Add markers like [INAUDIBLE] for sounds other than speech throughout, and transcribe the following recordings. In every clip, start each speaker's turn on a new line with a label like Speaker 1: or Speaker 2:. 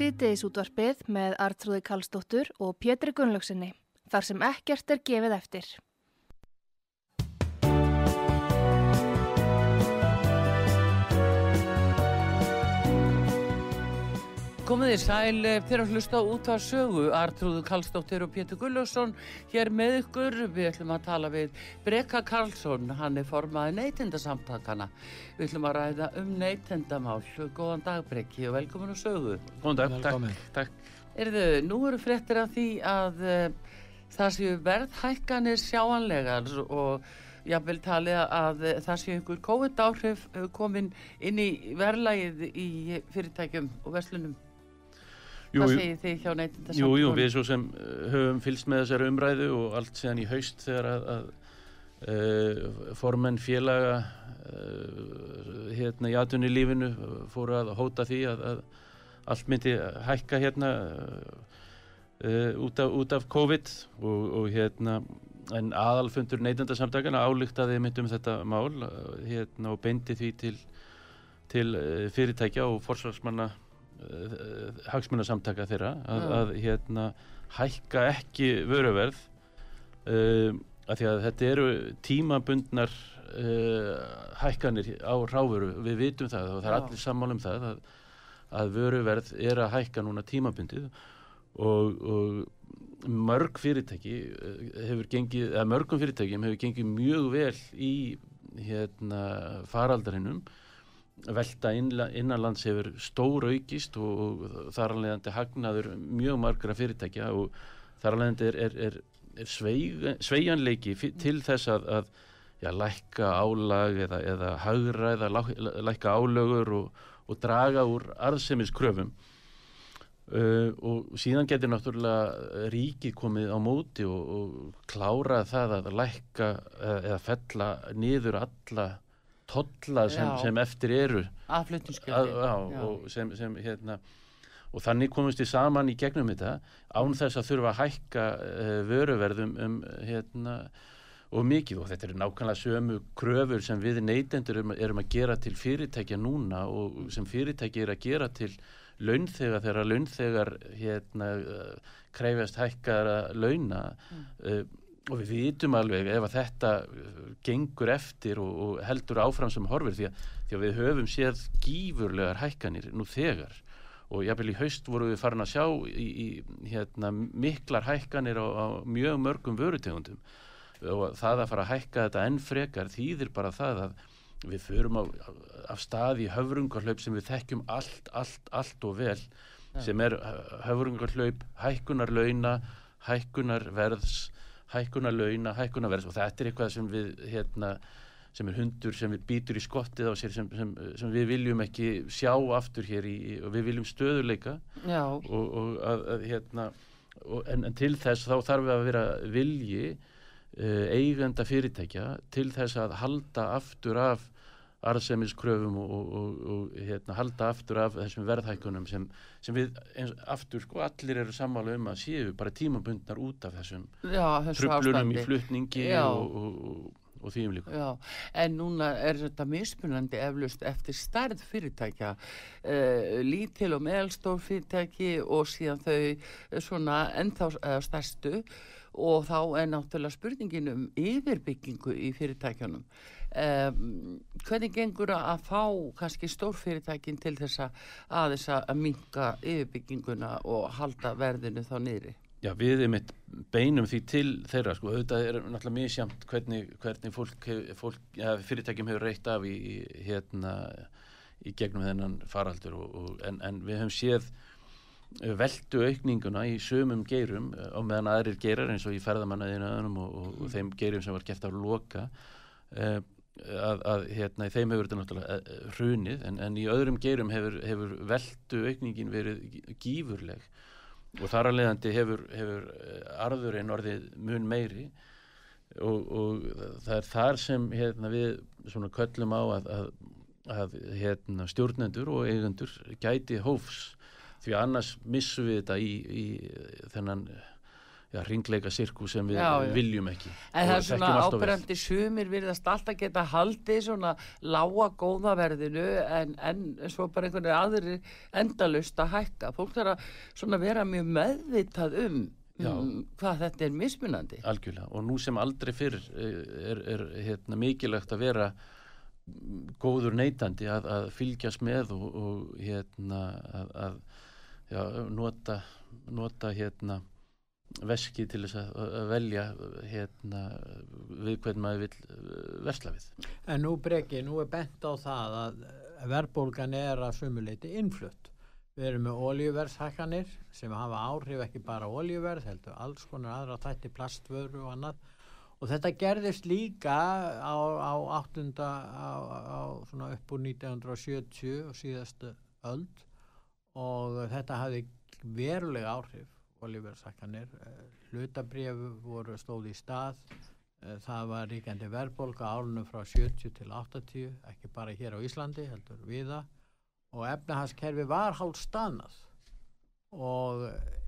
Speaker 1: Sýtiðis útvarpið með Artrúði Kallstóttur og Pétri Gunnlaugsinni þar sem ekkert er gefið eftir.
Speaker 2: Komið þið sæl eh, þegar að hlusta út á sögu Artrúðu Karlsdóttir og Pétur Gullarsson hér með ykkur. Við ætlum að tala við Breka Karlsson, hann er formaði neytendasamtakana. Við ætlum að ræða um neytendamál. Góðan dag Breki og velkomin á sögu.
Speaker 3: Góðan dag,
Speaker 4: Velkomin.
Speaker 3: takk, takk.
Speaker 2: Erðu, nú eru fréttir af því að uh, það séu verðhækkanir sjáanlegar og jafnvel talið að uh, það séu einhver COVID áhrif uh, komin inn í verðlægið í fyrirtækjum og verslunum. Hvað segir þið hjá neytindasamtökunum?
Speaker 3: jú, jú, við svo sem uh, höfum fylgst með þessari umræðu og allt síðan í haust þegar að, að uh, formenn félaga uh, hérna í atvinni lífinu fóru að hóta því að, að allt myndi hækka hérna uh, út, af, út af COVID og, og hérna en aðalfundur neytendasamtakana álíktaði mynd um þetta mál hérna og beindi því til, til fyrirtækja og forsvarsmanna hagsmunasamtaka þeirra að,
Speaker 2: Já.
Speaker 3: að hérna hækka ekki vöruverð uh, af því að þetta eru tímabundnar uh, hækkanir á ráfuru, við vitum það og það er
Speaker 2: Já.
Speaker 3: allir sammála um það að, að vöruverð er að hækka núna tímabundið og, og mörg fyrirtæki eh, hefur gengið, eða mörgum fyrirtækjum hefur gengið mjög vel í hérna faraldarinnum velta innanlands hefur stór aukist og, þar alveg hagnaður mjög margra fyrirtækja og þar alveg er, er, er, er sveig, sveigjanleiki til þess að, að já, lækka álag eða, eða hagra eða lækka álögur og, og draga úr arðsemiskröfum. Uh, og síðan getur náttúrulega ríkið komið á móti og, og klára það að lækka eða, eða fella niður alla tolla sem, sem eftir eru. Að,
Speaker 2: Aðflutningsgjöldin.
Speaker 3: já, og sem, sem hérna og þannig komumst við saman í gegnum þetta án þess að þurfa að hækka uh, vöruverðum um hérna og mikið. Og þetta eru nákvæmlega sömu kröfur sem við neytendur erum, erum að gera til fyrirtækja núna og sem fyrirtæki er að gera til launþega þegar launþegar hérna uh, krefjast hækkara launa. Uh, og við vitum alveg ef að þetta uh, gengur eftir og, og heldur áfram sem horfir því að, því að við höfum séð gífurlegar hækkanir nú þegar. Og jafnvel í haust voru við farin að sjá í, í hérna, miklar hækkanir á, á mjög mörgum vörutegundum. Og það að fara að hækka þetta enn frekar þýðir bara það að við förum á, af stað í höfrungarhlaup sem við þekkjum allt, allt, allt og vel sem er höfrungarhlaup, hækkunar launa, hækkunar launa, hækkunar verðs og þetta er eitthvað sem við hérna, sem er hundur sem við býtur í skottið á sér sem, sem, sem við viljum ekki sjá aftur hér í, og við viljum stöðuleika og, og að, að hérna og, en, en til þess þá þarf við að vera vilji uh, eigenda fyrirtækja til þess að halda aftur af arðsemiskröfum og, og, og, og hérna, halda aftur af þessum verðhækkunum sem, sem við eins, aftur sko allir eru sammála um að séu bara tímabundnar út af þessum
Speaker 2: ástandi.
Speaker 3: í flutningi
Speaker 2: Já.
Speaker 3: og, og, því um líka
Speaker 2: Já, en núna er þetta mismunandi eflust eftir stærð fyrirtækja, uh, lítil og meðalstór fyrirtæki og síðan þau eh, svona ennþá uh, stærstu og þá er náttúrulega spurningin um yfirbyggingu í fyrirtækjunum. Um, hvernig gengur að fá kannski stórfyrirtækin til þess að aðeins að minka yfirbygginguna og halda verðinu þá niðri?
Speaker 3: Já, við erum eitt beinum því til þeirra, sko, auðvitað er náttúrulega mjög sjamt hvernig, hvernig fólk, fólk ja, fyrirtækjum hefur reitt af í, í, hérna, í gegnum þennan faraldur og, og, en, en við höfum séð eh, veldu aukninguna í sömum geirum eh, á meðan aðrir geirar eins og í ferðamannaðinu og, og, og þeim geirum sem var gert af loka. Uh, að, að hérna, þeim hefur þetta náttúrulega eh, hrunið en, en í öðrum geirum hefur, hefur veldu aukningin verið gí- gífurleg. Og þar að leiðandi hefur, hefur eh, arðurinn orðið mun meiri. Og, og það er þar sem hérna, við svona köllum á að, að, að hérna, stjórnendur og eigendur gæti hófs. Því annars missum við þetta í, í þennan já, ringleika sirku sem við
Speaker 2: Já, já.
Speaker 3: viljum ekki
Speaker 2: En það er svona ábyrjandi sumir virðast alltaf geta haldið svona lága góða verðinu en, en svo bara einhvern veginn aðrir endalust að hækka. Fólk þarf að svona vera mjög meðvitað um, um hvað þetta er mismunandi.
Speaker 3: Algjörlega og nú sem aldrei fyrr eh, er, er hérna, mikilvægt að vera góður neytandi að, að fylgjast með og, og hérna að, að já, nota, nota hérna veski til þess að, velja hérna við hvernig maður vil eh, versla við.
Speaker 4: En nú breki, nú er bent á það að verðbólgan er að sumuleiti innflutt. Við erum með olíuverðshækkanir sem hafa áhrif ekki bara á olíuverð, heldur alls konar aðra þætti plastvöru og annað. Og þetta gerðist líka á, á áttunda, á, á upp úr 1970 og síðastu öld og þetta hafði verulega áhrif olíuverðshækkanir. Hlutabrjöfu voru stóð í stað. Eh, Það var ríkjandi verðbólga álunum frá 70 til 80, ekki bara hér á Íslandi, heldur viða og efnahagskerfi var hálf stannað. Og eh,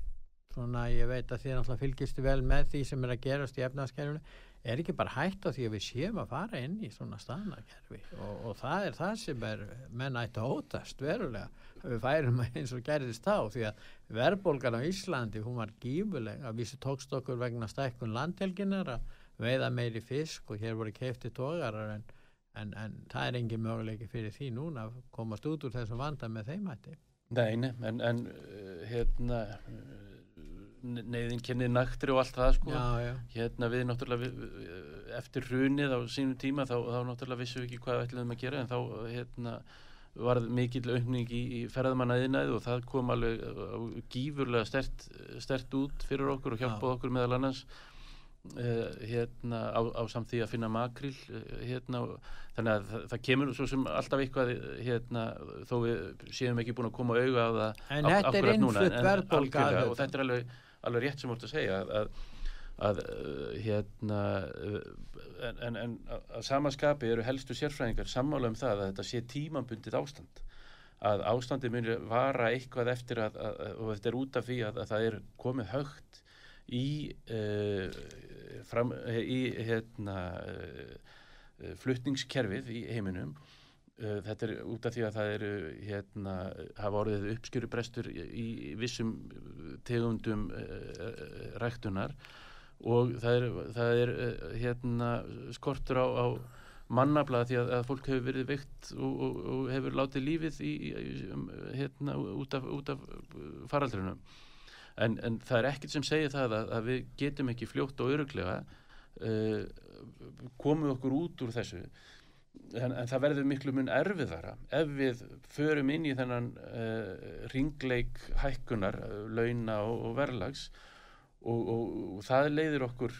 Speaker 4: svona ég veit að þið náttúrulega fylgistu vel með því sem er að gerast í efnahagskerfinu er ekki bara hægt á því að við séum að fara inn í svona stanakerfi og, og það er það sem er menn ætti að ótast verulega við færum [LAUGHS] eins og gerðist þá því að verðbólgan á Íslandi hún var gífuleg að vísi tókst okkur vegna stækkun landhelginar að veiða meiri fisk og hér voru keifti tógarar en, en, en það er engin möguleiki fyrir því núna að komast út úr þessum vanda með þeim hætti.
Speaker 3: Nei, en, en uh, hérna neyðin kennið naktri og allt það sko.
Speaker 4: Já, já,
Speaker 3: hérna við náttúrulega við, eftir hrunið á sínum tíma þá, þá náttúrulega vissum við ekki hvað við ætlum að gera en þá hérna varð mikill aukning í, í ferðamannaðinaði og það kom alveg uh, gífurlega stert, stert út fyrir okkur og hjálpaði okkur meðal annars. Uh, hérna á, á samt því að finna makril uh, hérna og þannig að það, það kemur svo sem alltaf eitthvað hérna þó við séum ekki búin að koma auga á það
Speaker 4: En
Speaker 3: á-
Speaker 4: þetta er innflutt auðvitað.
Speaker 3: og þetta er alveg, alveg rétt sem þú ert að segja að, að, uh, hérna uh, en, en, en að- samaskapi eru helstu sérfræðingar sammála um það að þetta sé tímambundið ástand. Að ástandið muni vara eitthvað eftir að, að, og þetta er út af því að, að það er komið högt í uh, fram, í hérna uh, flutningskerfið í heiminum. Uh, þetta er út af því að það eru hérna, hafa orðið uppskjörubrestur í, í vissum tegundum uh, ræktunar og það er, það er hérna, skortur á, á mannabla því að, að fólk hefur verið veikt og, og, og hefur látið lífið í, um, hérna, út af, af faraldrinum. En, en það er ekkert sem segir það að, að við getum ekki fljótt og öruglega uh, komið okkur út úr þessu en, en það verður miklu mun erfiðara ef við förum inn í þennan uh, ringleik hækkunar, uh, launa og, og verðlags og, og, og það leiðir okkur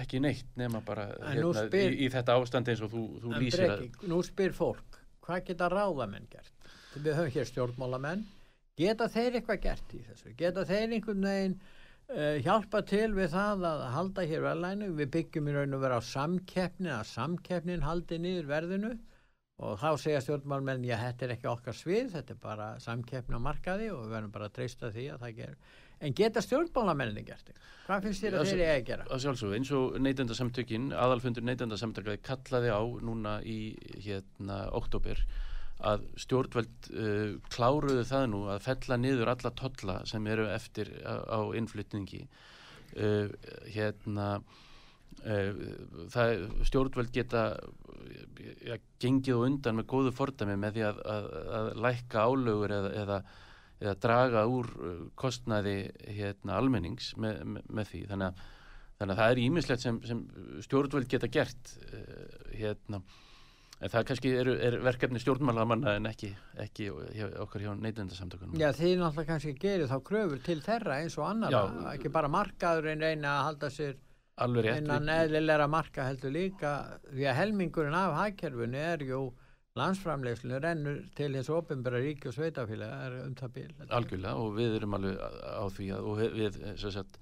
Speaker 3: ekki neitt nema bara hérna,
Speaker 4: spyr-
Speaker 3: í, í þetta ástand eins og þú, þú lýsir
Speaker 4: Breki, nú spyr fólk, hvað geta ráðamenn gert? Við höfum hér stjórnmálamenn, geta þeir eitthvað gert í þessu? Geta þeir einhvern veginn uh, hjálpa til við það að halda hér verðlænu? Við byggjum í raun og vera á samkeppni, að samkeppnin haldi niður verðinu og þá segja stjórnmálmenn, já, þetta er ekki okkar svið, þetta er bara samkeppni á markaði og við verðum bara að treysta því að það gerir. En geta stjórnmálamenninni gert eitthvað? Hvað finnst þér að
Speaker 3: Já,
Speaker 4: þeir eiga að gera?
Speaker 3: að sjálfsögðu eins og neytendasamtökin aðalfundur neytendasamtökaði kallaði á núna í hérna oktober að stjórnveld uh, kláruðu það nú að fella niður alla tolla sem eru eftir á, á innflytningi uh, hérna uh, það, stjórnveld geta ja, gengið og undan með góðu fordæmi með því að, að, að lækka álögur eða, eða eða draga úr kostnaði hérna, almennings með, með, með því. Þannig að, þannig að það er ímislegt sem, sem stjórnvöld geta gert hérna en það kannski er, er verkefni stjórnmálamanna en ekki, ekki hjá, okkar hjá neytendasamtökunum.
Speaker 4: Já, þið náttúrulega kannski gerir þá kröfur til þeirra eins og annara,
Speaker 3: Já.
Speaker 4: ekki bara markaðurinn reyna að halda sér innan eðlilega marka heldur líka því að helmingurinn af hagkerfinu er jú landsframleiðslinu rennur til hins ofinbæra ríki og sveitafélag er um það bíl
Speaker 3: algjörlega og við erum alveg á því að, við, sem sagt,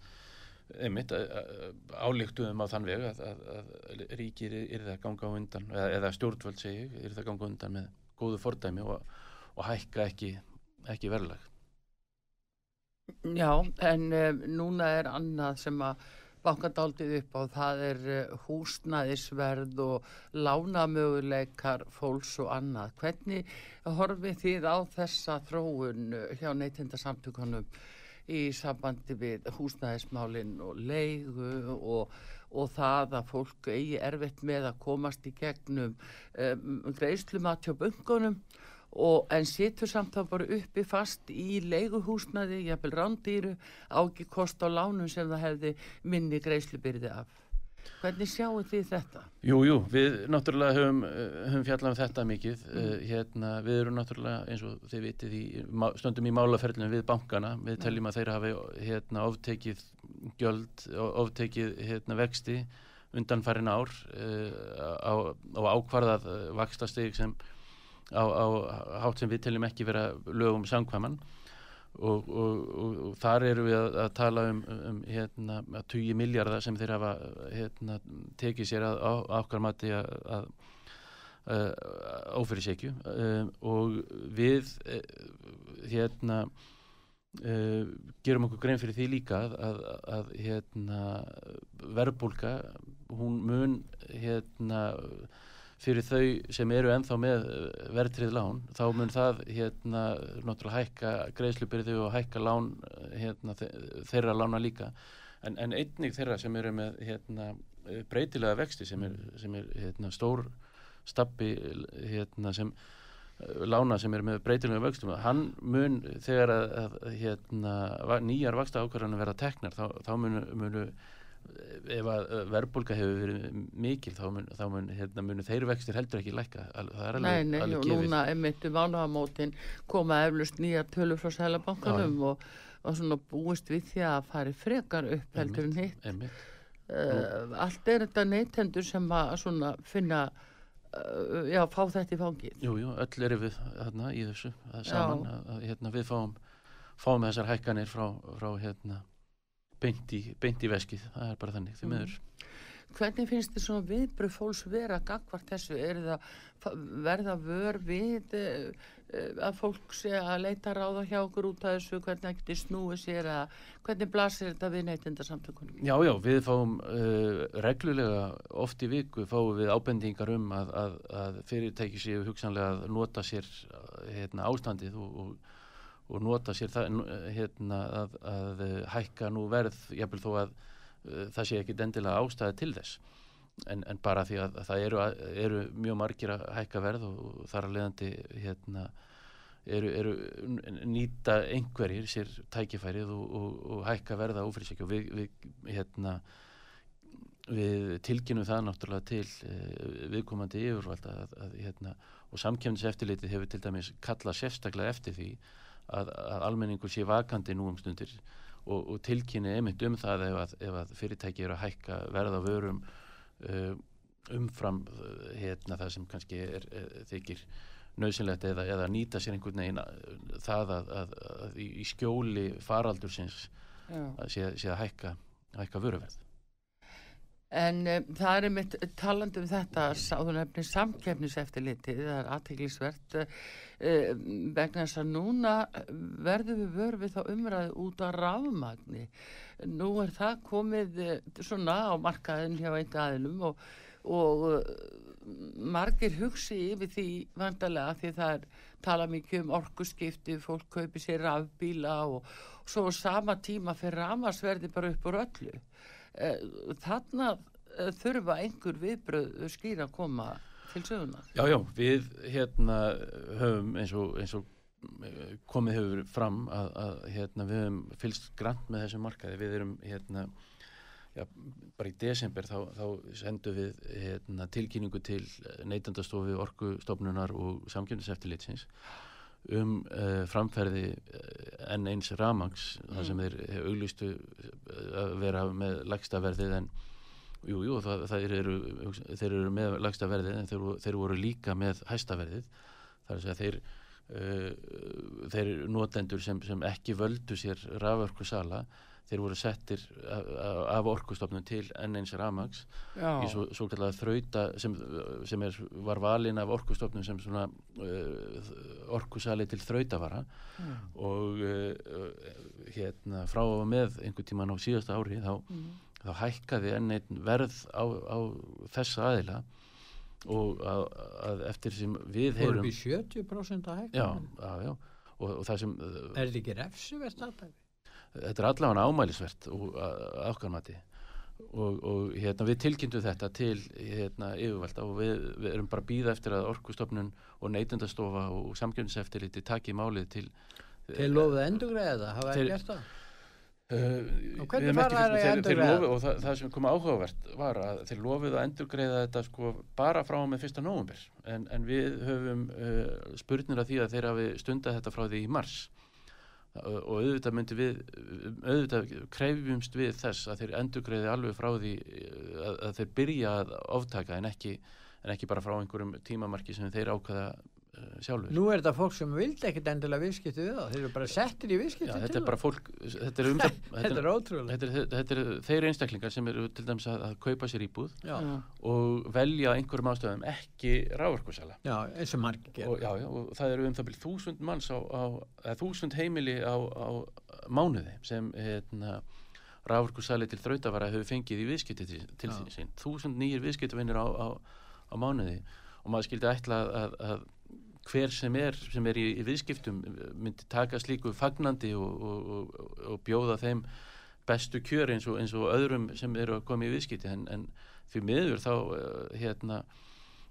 Speaker 3: einmitt álíktuðum á þann veg að, að, að ríkir er það ganga undan eða, eða stjórnvöld segi er það ganga undan með góðu fordæmi og, og hækka ekki, ekki verðlag
Speaker 2: Já, en um, núna er annað sem að bankadaldið upp á, það er uh, húsnæðisverð og lánamöguleikar fólks og annað. Hvernig horfið þið á þessa þróun uh, hjá neytindasamtökunum í sambandi við húsnæðismálinn og leigu og, og það að fólk eigi erfitt með að komast í gegnum um, greiðslumat hjá bunkunum og en situr samt þá bara uppi fast í leiguhúsnaði, jafnvel rándýru, á ekki kost á lánum sem það hefði minni greiðslubyrði af. Hvernig sjáu þið þetta?
Speaker 3: Jú, jú, við náttúrulega höfum, eh, höfum fjallað um þetta mikið mm. hérna, við erum náttúrulega eins og þið vitið í, stöndum í málaferlinu við bankana, við teljum að þeir hafi hérna, oftekið gjöld og oftekið hérna, vexti undanfærin ár uh, á, á ákvarðað uh, vakstastig sem á, á hátt sem við teljum ekki vera lögum samkvæman og, og, og, og þar eru við að, að tala um, um hérna, að 20 miljardar sem þeir hafa hérna, tekið sér að, á, á okkar mati að, að uh, ófyrirsekju. Um, og við uh, hérna uh, gerum okkur grein fyrir því líka að, að, að hérna, verbulga hún mun hérna fyrir þau sem eru ennþá með verðtrið lán, þá mun það hérna náttúrulega hækka greiðslubyrði og hækka lán hérna, þe- þeirra lána líka. En, en einnig þeirra sem eru með hérna, breytilega vexti sem er, sem er hérna, stór stabbi hérna, sem eh, lána sem er með breytilega vöxtum hann mun þegar að, að hérna, nýjar vaksta ákvarðanir verða teknar þá, þá munu, munu ef að verbulga hefur verið mikil þá mun, þá mun, hérna, þeir vextir heldur ekki lækka. Er
Speaker 2: Nei,
Speaker 3: alveg,
Speaker 2: nei, og núna einmitt um mánaðamótin koma eflust nýja tölur frá sælabankanum og, og svona búist við því að fari frekar upp heldur en hitt. Uh, allt er þetta neytendur sem að svona finna, uh, já, fá þetta í fangið.
Speaker 3: Jú, jú, öll eru við hérna, í þessu að saman að hérna, við fáum, fáum þessar hækkanir frá, frá hérna, beint, í, beint í veskið, það er bara þannig, því
Speaker 2: Mm.
Speaker 3: miður.
Speaker 2: Hvernig finnst þið svona viðbröð fólks vera gagvart þessu? Er það verða vör við uh, uh, að fólk sé að leita ráða hjá okkur út af þessu, hvernig það getur snúið sér að hvernig blasir þetta við neytendasamtökunum?
Speaker 3: Já, já, við fáum uh, reglulega, oft í viku fáum við ábendingar um að, að, að fyrirtæki séu hugsanlega að nota sér hérna, ástandið og, og, og nota sér það, hérna, að, að uh, hækka nú verð, jafnvel þó að uh, það sé ekki endilega ástæði til þess. En, en bara því að, að það eru, eru mjög margir að hækka verð og, þar að leiðandi hérna, eru, eru nýta einhverjir sér tækifærið og, og, og hækka verða ófrísækju og við, við hérna við tilkynum það náttúrulega til uh, viðkomandi yfirvalda að, að, hérna, og samkjöfniseftirlitið hefur til dæmis kallað sérstaklega eftir því að, að almenningur sé vakandi nú um stundir og, og tilkynni einmitt um það ef að, ef að fyrirtæki eru að hækka verða vörum uh, umfram uh, hérna, það sem kannski er, er, þykir nöðsynlegt eða, eða nýta sér einhvern veginn uh, það að, að, að í, skjóli faraldursins
Speaker 2: Já.
Speaker 3: að sé, sé að hækka, hækka vöruverð.
Speaker 2: En um, það er mitt talandi um þetta sáðunefni samkefniseftirliti, það er aðteglisvert uh, vegna þess að núna verðum við vörð við þá umræðu út af rafmagni. Nú er það komið uh, svona á markaðin hjá einn aðilum og, og uh, margir hugsi yfir því vandarlega því það er tala mikið um orkuskipti, fólk kaupi sér rafbíla og, og svo á sama tíma fyrir rafmasverði bara upp úr öllu. Eh, þarna eh, þurfa einhver viðbröð skýra að koma til sögunar.
Speaker 3: Já, já, við hérna höfum eins og, eins og eh, komið hefur fram að, að hérna, við höfum fylgst grant með þessum markaði. Við erum hérna, já, bara í desember þá, þá sendum við hérna, tilkynningu til neytandastofu, orkustofnunar og samkjöndiseftirlitsins um uh, framferði enn eins ramangs þar sem þeir auglistu að vera með lagsta verðið en jú, jú, það, það eru, þeir eru með lagsta verðið en þeir, þeir voru líka með hæsta verðið. Þar að segja þeir uh, þeir notendur sem, sem ekki völdu sér raförku sala þeir voru settir af, af orkustofnun til enn eins ramags
Speaker 2: Já,
Speaker 3: í svo, svo kallega þrauta sem, sem er, var valin af orkustofnun sem svona uh, orkusali til þrautavara
Speaker 2: Mm.
Speaker 3: og uh, hérna frá og með einhvern tíman á síðasta ári þá,
Speaker 2: Mm.
Speaker 3: þá hækkaði enn einn verð á, á þessa aðila og að, að eftir sem við heyrum
Speaker 4: við 70% að hækka
Speaker 3: já, já, já og, og það sem uh,
Speaker 4: Er þetta ekki refsivert aðtæfi?
Speaker 3: Þetta er allavega ámælisvert og okkar mati. Og, og hérna, við tilkynntum þetta til hérna, yfirvalda og við, við erum bara býða eftir að orkustofnun og neytendastofa og samkjöfniseftirliti taki málið til
Speaker 4: Þeir lofuðu að endurgreiða það, hafa
Speaker 3: þeir
Speaker 4: gert það?
Speaker 3: Uh,
Speaker 4: Og hvernig fara
Speaker 3: ekki
Speaker 4: þær að
Speaker 3: lofu, og það, það sem kom áhugavert var að þeir lofuðu að endurgreiða þetta sko bara frá með fyrsta nóvumber en, en við höfum uh, spurnir af því að þeir hafi stundað þetta frá því í mars og auðvitað myndi við auðvitað krefjumst við þess að þeir endurgreiði alveg frá því að, þeir byrja að oftaka en ekki, en ekki bara frá einhverjum tímamarki sem þeir ákvaða sjálfur
Speaker 4: Nú er þetta fólk sem vildi ekkit endilega viðskipti við það, þeir eru bara settir í viðskipti
Speaker 3: Já,
Speaker 4: til
Speaker 3: þetta er bara fólk þetta er, um, [LAUGHS]
Speaker 4: Þetta
Speaker 3: þetta,
Speaker 4: er ótrúlega.
Speaker 3: þetta, er, þetta er þeir einstaklingar sem eru til dæmis að, að kaupa sér íbúð
Speaker 4: Já,
Speaker 3: og velja einhverjum ástöðum ekki rávorkusala
Speaker 4: já, eins og margir
Speaker 3: og,
Speaker 4: gera.
Speaker 3: já, já, og það eru um það byrjum þúsund manns á, á eða, þúsund heimili á, á mánuði sem hérna, rávorkusali til þrautavara hefur fengið í viðskipti til, sín. Þúsund nýjir viðskiptavinnir á, á, á mánuði. Og maður skildi ætla að, að, að hver sem er sem er í, í viðskiptum myndi taka slíku fagnandi og, og, og, og bjóða þeim bestu kjör eins eins og öðrum sem eru að koma í viðskipti. En, en því miður þá uh, hérna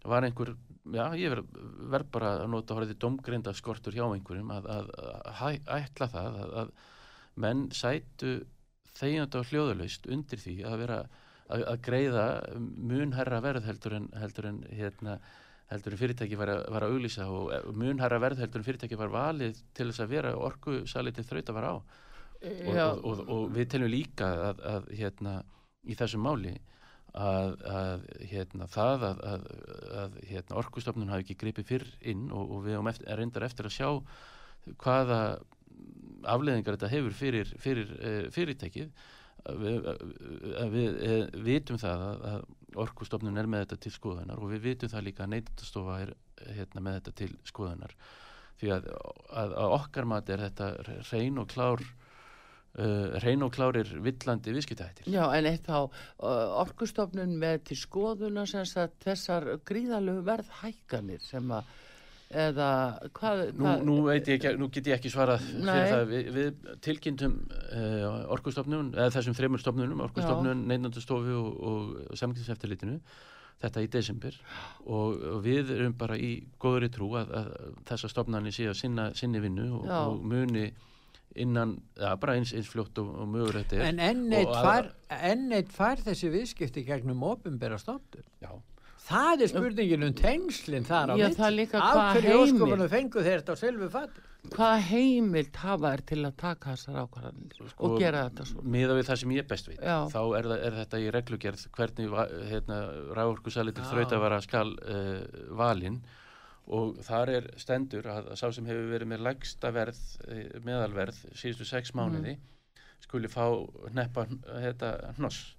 Speaker 3: var einhver, já ég verð ver bara að nota horfði domgreinda skortur hjá einhverjum að, að, að hæ- ætla það að, að menn sætu þegjandi og hljóðalaust undir því að vera að, að greiða mun herra verð heldur en, heldur en hérna heldur en fyrirtæki var að, var að auglýsa og mun herra verð heldur en fyrirtæki var valið til þess að vera orku salið til þraut að vara á. Og, og, og, og við teljum líka að, að hérna í þessum máli að, að hérna það að, að, að hérna, orkustofnun hafi ekki gripið fyrr inn og, og við erum eftir, reyndar eftir að sjá hvaða afleðingar þetta hefur fyrir, fyrir uh, fyrirtækið. Við, uh, vitum það að, að orkustofnun er með þetta til skoðunar og við vitum það líka að neytundastofa er hérna, með þetta til skoðunar. Því að, að, að okkar mat er þetta reyn og klár uh, reyn og klárir villandi viðskiptahættir.
Speaker 2: Já, en eitt á uh, orkustofnun með til skoðuna þessar gríðalegu verðhækkanir sem að eða hvað,
Speaker 3: Nú,
Speaker 2: hvað
Speaker 3: nú veit ég ekki, nú get ég ekki svarað fyrir
Speaker 2: Nei.
Speaker 3: það, við, við tilkynntum uh, orkustofnun, eða þessum þreymur stofnunum, orkustofnun, neinandastofu og, og samkynnseftirlitinu þetta í desember. Og, og við erum bara í góðri trú að, að þessar stofnarnir sé að sinna sinni vinnu og, og muni innan, ja, bara eins, eins fljótt og, og mögur þetta er.
Speaker 4: En enn eitt fær, þessi viðskipti gegnum ofinbera stofnun.
Speaker 3: Já,
Speaker 4: Það er spurningin um tengslinn þar á
Speaker 2: Já,
Speaker 4: milli.
Speaker 2: það er líka
Speaker 4: Af
Speaker 2: hvaða
Speaker 4: hverju
Speaker 2: heimil.
Speaker 4: óskopunum fengu þeir þetta á selvu fatti?
Speaker 2: hvaða heimild hafa er til að taka þessar ákvarðanir
Speaker 3: Sko,
Speaker 2: og gera þetta svo
Speaker 3: miða við það sem ég best veit
Speaker 2: Já.
Speaker 3: þá er, það, er þetta í reglugerð hvernig hérna, rávorkusali til
Speaker 4: Já.
Speaker 3: þrautavara skal uh, valinn og þar er stendur að, að sá sem hefur verið með lægsta verð uh, meðalverð síðustu sex mánuði skuli fá neppa hérna, hnoss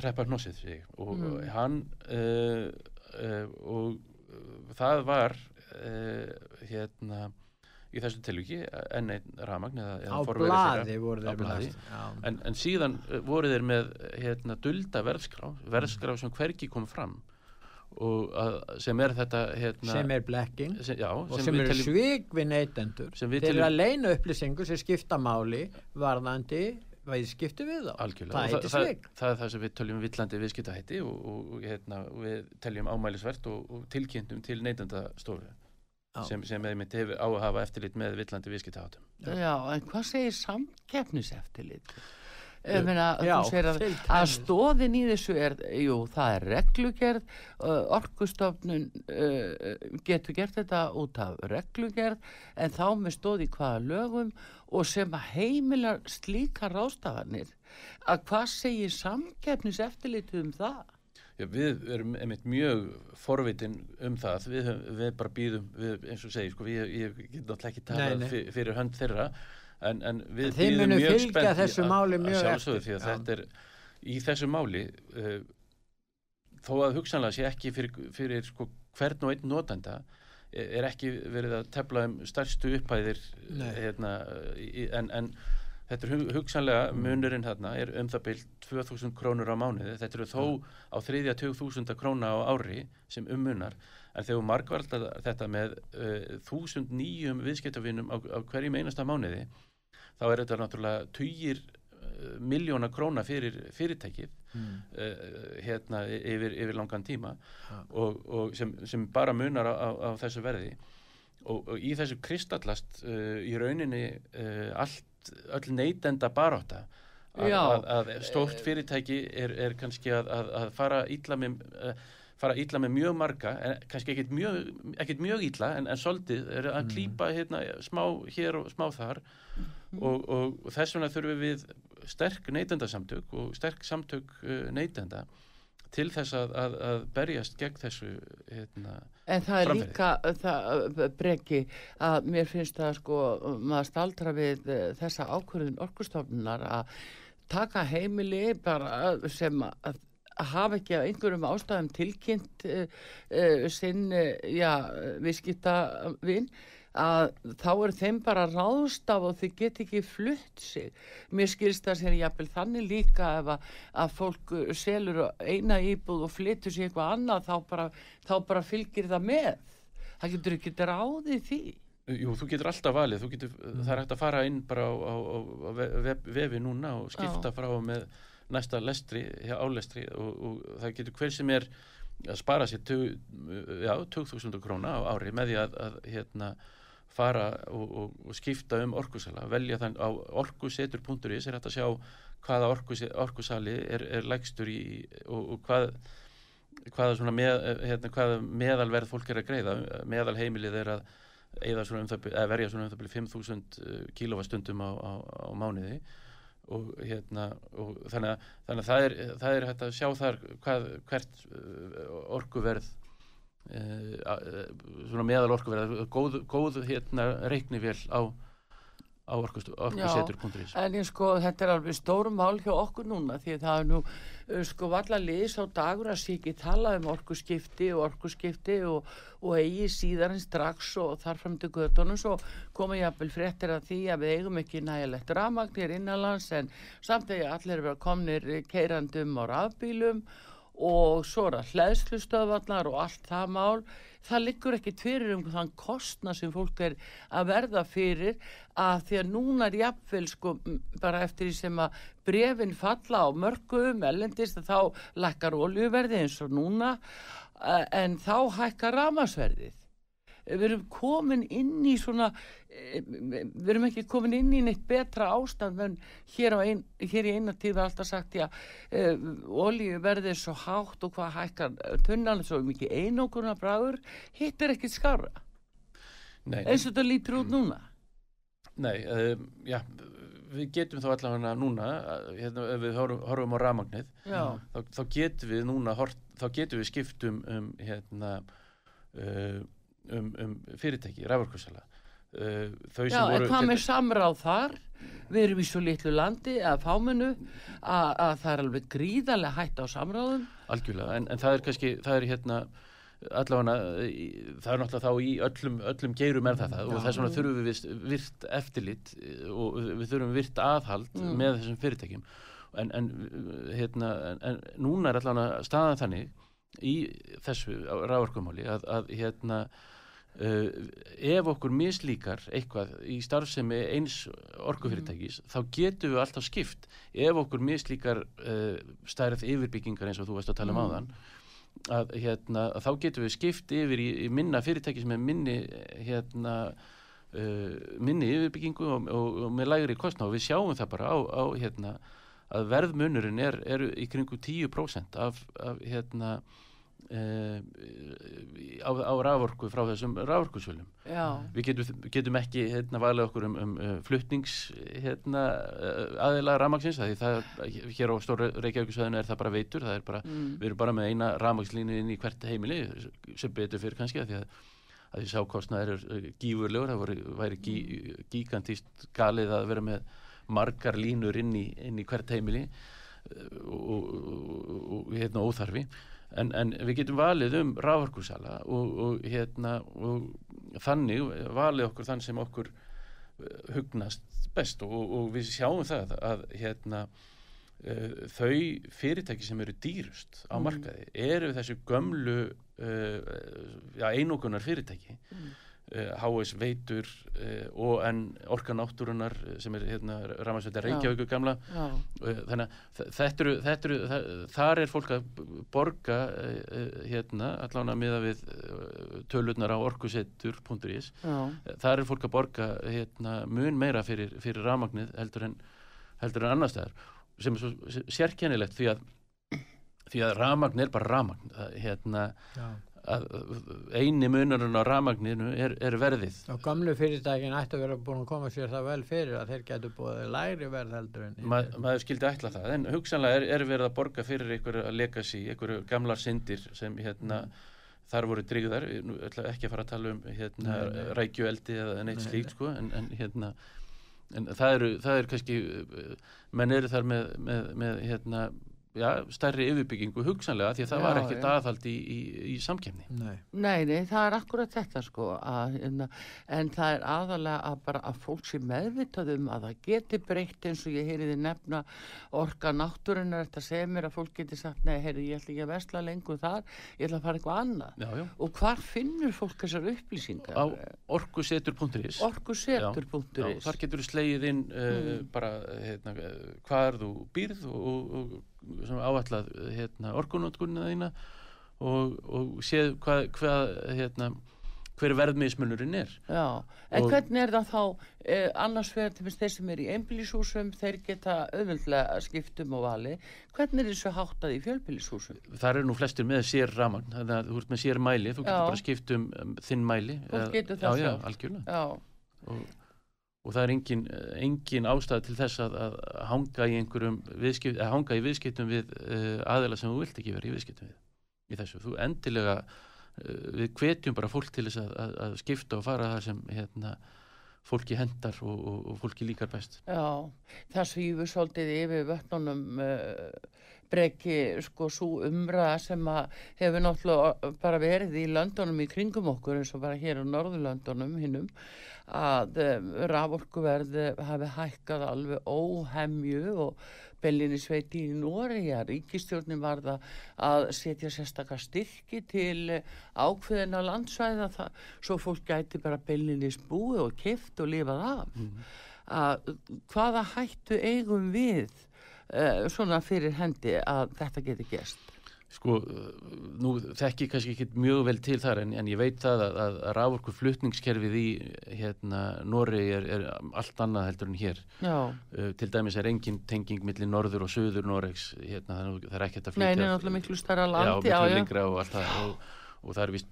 Speaker 3: hreppa hnossið sig og
Speaker 2: Mm.
Speaker 3: hann uh, uh, og uh, það var uh, hérna í þessu tilviki enn einn ramagn eða, eða
Speaker 4: Á blaði voru þeir
Speaker 3: blaði. En, en síðan voru þeir með hérna, dulda verðskrá, verðskrá sem hvergi kom fram. Og að, sem er þetta hérna,
Speaker 4: sem er blekking.
Speaker 3: sem, já,
Speaker 4: og
Speaker 3: sem
Speaker 4: sem, eru svig við neytendur. þeir eru að leina upplýsingu sem skipta máli varðandi viðskipti við þá
Speaker 3: algjörlega
Speaker 4: það heitir
Speaker 3: það,
Speaker 4: svig
Speaker 3: það er það sem við töljum villandi viðskiptahætti og, og, og hérna, við teljum ámælisvert og, og tilkynntum til neytendastofu
Speaker 4: Já.
Speaker 3: sem, sem einmitt hefur á að hafa eftirlit með villandi viðskiptaháttum
Speaker 2: Já, en hvað segir samkeppniseftirlit? Ég meina,
Speaker 4: Já,
Speaker 2: að, að stóðin í þessu er, jú, það er reglugerð, uh, orkustofnun uh, getur gert þetta út af reglugerð, en þá með stóð í hvaða lögum og sem heimilar slíka rástafanir, að hvað segir samkeppniseftirlitið um það?
Speaker 3: Já, við erum einmitt mjög forvitin um það, við, við bara býðum, við, eins og segi, sko, við, ég get náttúrulega ekki
Speaker 4: Nei,
Speaker 3: talað
Speaker 4: nei.
Speaker 3: fyr, fyrir hönd þeirra, en, en við
Speaker 4: munið
Speaker 3: mjög
Speaker 4: fylgja
Speaker 3: spennt að-
Speaker 4: máli
Speaker 3: að
Speaker 4: mjög
Speaker 3: sjálfsögðu því að þetta er í þessu máli uh, þó að hugsanlega sé ekki fyrir, fyrir sko, hvern og einn notanda er er ekki verið að tefla um stærstu upphæðir
Speaker 4: Nei.
Speaker 3: hérna, en, en þetta er hu- hugsanlega munurinn þarna er um það byrj 2000 krónur á mánuði. Þetta eru þó á þriðja 2000 króna á ári sem um munar. En þegar margvalda þetta með uh, 1000 nýjum viðskiptavinum á, á hverjum einasta mánuði þá er þetta náttúrulega tugir uh, miljóna króna fyrir fyrirtækið
Speaker 4: mm.
Speaker 3: uh, hérna yfir, yfir langan tíma
Speaker 4: Ja.
Speaker 3: og, og sem, sem bara munar á, á, þessu verði. Og, og í þessu kristallast uh, í rauninni uh, allt, öll neytenda baróta að, að, að stórt fyrirtæki er, er kannski að, að, að fara ítla með fara ítla með mjög marga, en kannski ekkit mjög, mjög ítla, en, en svolítið er að klípa hérna smá hér og smá þar og, og, þess vegna þurfum við sterk neytendasamtök og sterk samtök uh, neytenda til þess að, að, að berjast gegn þessu hérna,
Speaker 2: En það er
Speaker 3: Framferði.
Speaker 2: líka það, breki að mér finnst það sko maður staldra við eh, þessa ákvörðun orkustofnunar að taka heimili bara sem að að hafa ekki af einhverjum ástæðum tilkynnt uh, uh, sinn uh, já, viðskiptavinn að þá er þeim bara ráðstaf og þau get ekki flutt sig. Mér skilst það sér jafnvel þannig líka ef að, að fólk uh, selur eina íbúð og flyttur sig eitthvað annað þá bara, þá bara fylgir það með. Það getur ekki ráðið því.
Speaker 3: Jú, þú getur alltaf valið, þú getur, það er hægt að fara inn bara á, á, á á ve- vef, vefi núna og skipta frá og með næsta lestri, álestri og, og það getur hver sem er að spara sér tug, já, 2000 króna á ári með því að, að hérna, fara og, og, og skipta um orkusala, velja þann á orkusetur.is er hægt að sjá hvaða orkus, orkusali er, er lægstur í og, og hvað hvaða, með, hérna, hvaða meðalverð fólk er að greiða, meðalheimilið er að svona um það, eða verja svona um það byrja 5.000 kilowastundum á, á, á mánuði. Og hérna og þannig að, þannig að það, er, það er hægt að sjá þar hvað, hvert uh, orkuverð svona meðal orkuverð góð, góð hérna reiknivél á á orkusetur.is
Speaker 2: En ég sko, þetta er alveg stórum mál hjá okkur núna því að það er nú uh, sko valla liðs á dagur að sé ekki tala um orkuskipti og orkuskipti og, og eigi síðan strax og þar fram til göttunum svo koma jafnvel fréttir að því að við eigum ekki nægilegt rafmagnir innanlands en samt að allir vera komnir keirandum á rafbílum og svo er það hlæðslustöðvarnar og allt það mál. Það liggur ekki fyrir um þann kostna sem fólk er að verða fyrir að því að núna er jafnvel sko bara eftir því sem að brefin falla á mörgum ellendist að þá lækkar oljuverði eins og núna eh, en þá hækkar ramasverðið við erum komin inn í svona eh, við erum ekki komin inn í neitt betra ástand en hér, ein, hér í eina tíð var alltaf sagt já, uh, olíu verðið svo hátt og hvað hækkar tunnan svo mikið einókunar bráður hitt er ekkit skára
Speaker 3: Nei,
Speaker 2: eins og þetta lítur út núna.
Speaker 3: Nei, um, já, við getum þá allavega núna, uh, hérna, ef við horfum, á rafmagnið,
Speaker 2: já,
Speaker 3: þá, þá getum við núna, þá getum við skipt um, um, hérna, uh, um, um fyrirtæki, raforkusala. Uh, þau
Speaker 2: já
Speaker 3: sem
Speaker 2: en
Speaker 3: voru...
Speaker 2: hvað með samráð þar við erum í svo litlu landi að fáminu að, að það er alveg gríðarlega hætt á samráðum
Speaker 3: Algjörlega, en, en það er kannski, það er hérna, allavega, það er náttúrulega þá í öllum, öllum geirum er það það og þess vegna þurfum við virt eftirlit og við þurfum virt aðhald
Speaker 2: Mm.
Speaker 3: með þessum fyrirtækjum en, en, hérna, en, en núna er allavega staðan þannig í þessu ráarkumáli að, að hérna Uh, ef okkur mislíkar eitthvað í starfsemi eins orkufyrirtækis þá getum við alltaf skipt. Ef okkur mislíkar uh, stærð yfirbyggingar eins og þú veist að tala um
Speaker 2: Mm.
Speaker 3: áðan að, hérna, að þá getum við skipt yfir í, í minna fyrirtæki sem er minni hérna uh, minni yfirbyggingu og, og, og með lægri kostná og við sjáum það bara á, á hérna að verðmunurinn er, er í kringu 10% af, af hérna á, á raforku frá þessum raforkusölum við getum, getum ekki hérna valið okkur um, um uh, fluttnings hérna uh, aðila rafmagsins því það, hér á stóra Reykjavíkusvæðinu er það bara veitur, það er bara
Speaker 2: mm.
Speaker 3: við erum bara með eina rafmagslínu inn í hvert heimili sem betur fyrir kannski að því að að því sákostnaður er uh, gífurlegur það voru, væri gí, gíkantist galið að vera með margar línur inn í, inn í hvert heimili uh, og, og, og hérna óþarfi en, en við getum valið um rávorkusala og, og hérna og þannig valið okkur þann sem okkur uh, hugnast best og, og við sjáum það að hérna uh, þau fyrirtæki sem eru dýrust á
Speaker 2: Mm.
Speaker 3: markaði eru þessu gömlu uh, já, einokunar fyrirtæki
Speaker 2: Mm.
Speaker 3: HS Veitur uh, og en Orka Náttúrunar uh, sem er hérna Ramarsveita
Speaker 2: Já.
Speaker 3: Reykjavíku gamla.
Speaker 2: Já,
Speaker 3: þannig að þetta eru, þetta eru það, þar er fólk að borga hérna allan að miða við tölurnar á orkusettur.is þar er fólk að borga hérna, mun meira fyrir, fyrir rafmagnið heldur en, heldur en annar staðar. Sem er svo sérkennilegt því að því að rafmagn er bara rafmagn. Það, hérna,
Speaker 4: Já.
Speaker 3: Að eini munurinn á ramagninu er, er verðið.
Speaker 4: Og gamlu fyrirtækin ætti að vera búin að koma sér það vel fyrir að þeir getur búið lægri verð heldur en
Speaker 3: Ma, maður skildi ætla það, en hugsanlega er, er verið að borga fyrir einhverju legacy, einhverju gamlar syndir sem hérna þar voru drigðar, ekki að fara að tala um hérna rækjueldi eða neitt
Speaker 4: Nei,
Speaker 3: slíkt sko, en, en hérna en það eru, það er kannski menn eru þar með, með, með hérna, já, stærri yfirbyggingu hugsanlega því að það
Speaker 2: Já,
Speaker 3: var ekkert aðhald í, í, í samkefni.
Speaker 4: Nei,
Speaker 2: Nei, nei, það er akkurat þetta sko að, hérna, en það er aðalega að bara að fólk sé meðvitað um að það geti breytt eins og ég heyriði nefna orka náttúrunar þetta segir mér að fólk geti sagt nei, heyri, ég ætla ekki að vesla lengur þar ég ætla að fara eitthvað annað.
Speaker 3: Já, já.
Speaker 2: og hvar finnur fólk þessar upplýsingar?
Speaker 3: Á orkusetur.is
Speaker 2: orkusetur.is
Speaker 3: þar getur þú slegið inn uh, bara hérna, uh, hvar þú býrð og, og, uh, hérna, orkunótkunna þína og, og séð hvað, hvað hérna, hver verðmiðsmunurinn er.
Speaker 2: Já, en
Speaker 3: Og-
Speaker 2: hvernig er það þá eh, annars vegar til þess sem eru í einbýlishúsum þeir geta auðvöldlega skiptum og vali hvernig er þessu háttað í fjölbýlishúsum?
Speaker 3: Þar eru nú flestir með sér raman, þannig að þú ert með sér mæli, þú getur
Speaker 2: Já.
Speaker 3: bara skipt um, þinn mæli. Eða-
Speaker 2: getur það
Speaker 3: Já, já, algjörlega.
Speaker 2: Já,
Speaker 3: Og, og það er engin, engin ástæð til þess að, að hanga í einhverjum viðskipt, að hanga í viðskiptum við uh, aðila sem þú vilt ekki vera í viðskiptum við í þessu. Þú endilega uh, við hvetjum bara fólk til þess að, að skipta og fara það sem hérna, fólki hendar og, og, og fólki líkar best.
Speaker 2: já, það svífur svolítið yfir vötnunum uh, breki sko svo umræða sem að hefur náttúrulega bara verið í löndunum í kringum okkur eins og bara hér á Norðurlöndunum hinnum að um, raforkuverð hafi hækkað alveg óhemju og Bellinni sveiti í Nóri að ríkistjórnin varða að setja sérstakar styrki til eh, ákveðina landsvæða það, svo fólk gæti bara Bellinni búið og kift og lifað af. Að hvaða hættu eigum við uh, svona fyrir hendi að þetta geti gerst
Speaker 3: Sko, uh, nú þekki kannski ekki mjög vel til þar en, en ég veit það að, að, rávorku flutningskerfið í hérna, Nóri er, er allt annað heldur en hér.
Speaker 2: Já,
Speaker 3: Uh, til dæmis er engin tenging millir norður og söður Noregs hérna, það er ekkert að flytja
Speaker 2: nei, náttúrulega miklu starra
Speaker 3: já,
Speaker 2: landi
Speaker 3: miklu lengra og allt það og, og það er vist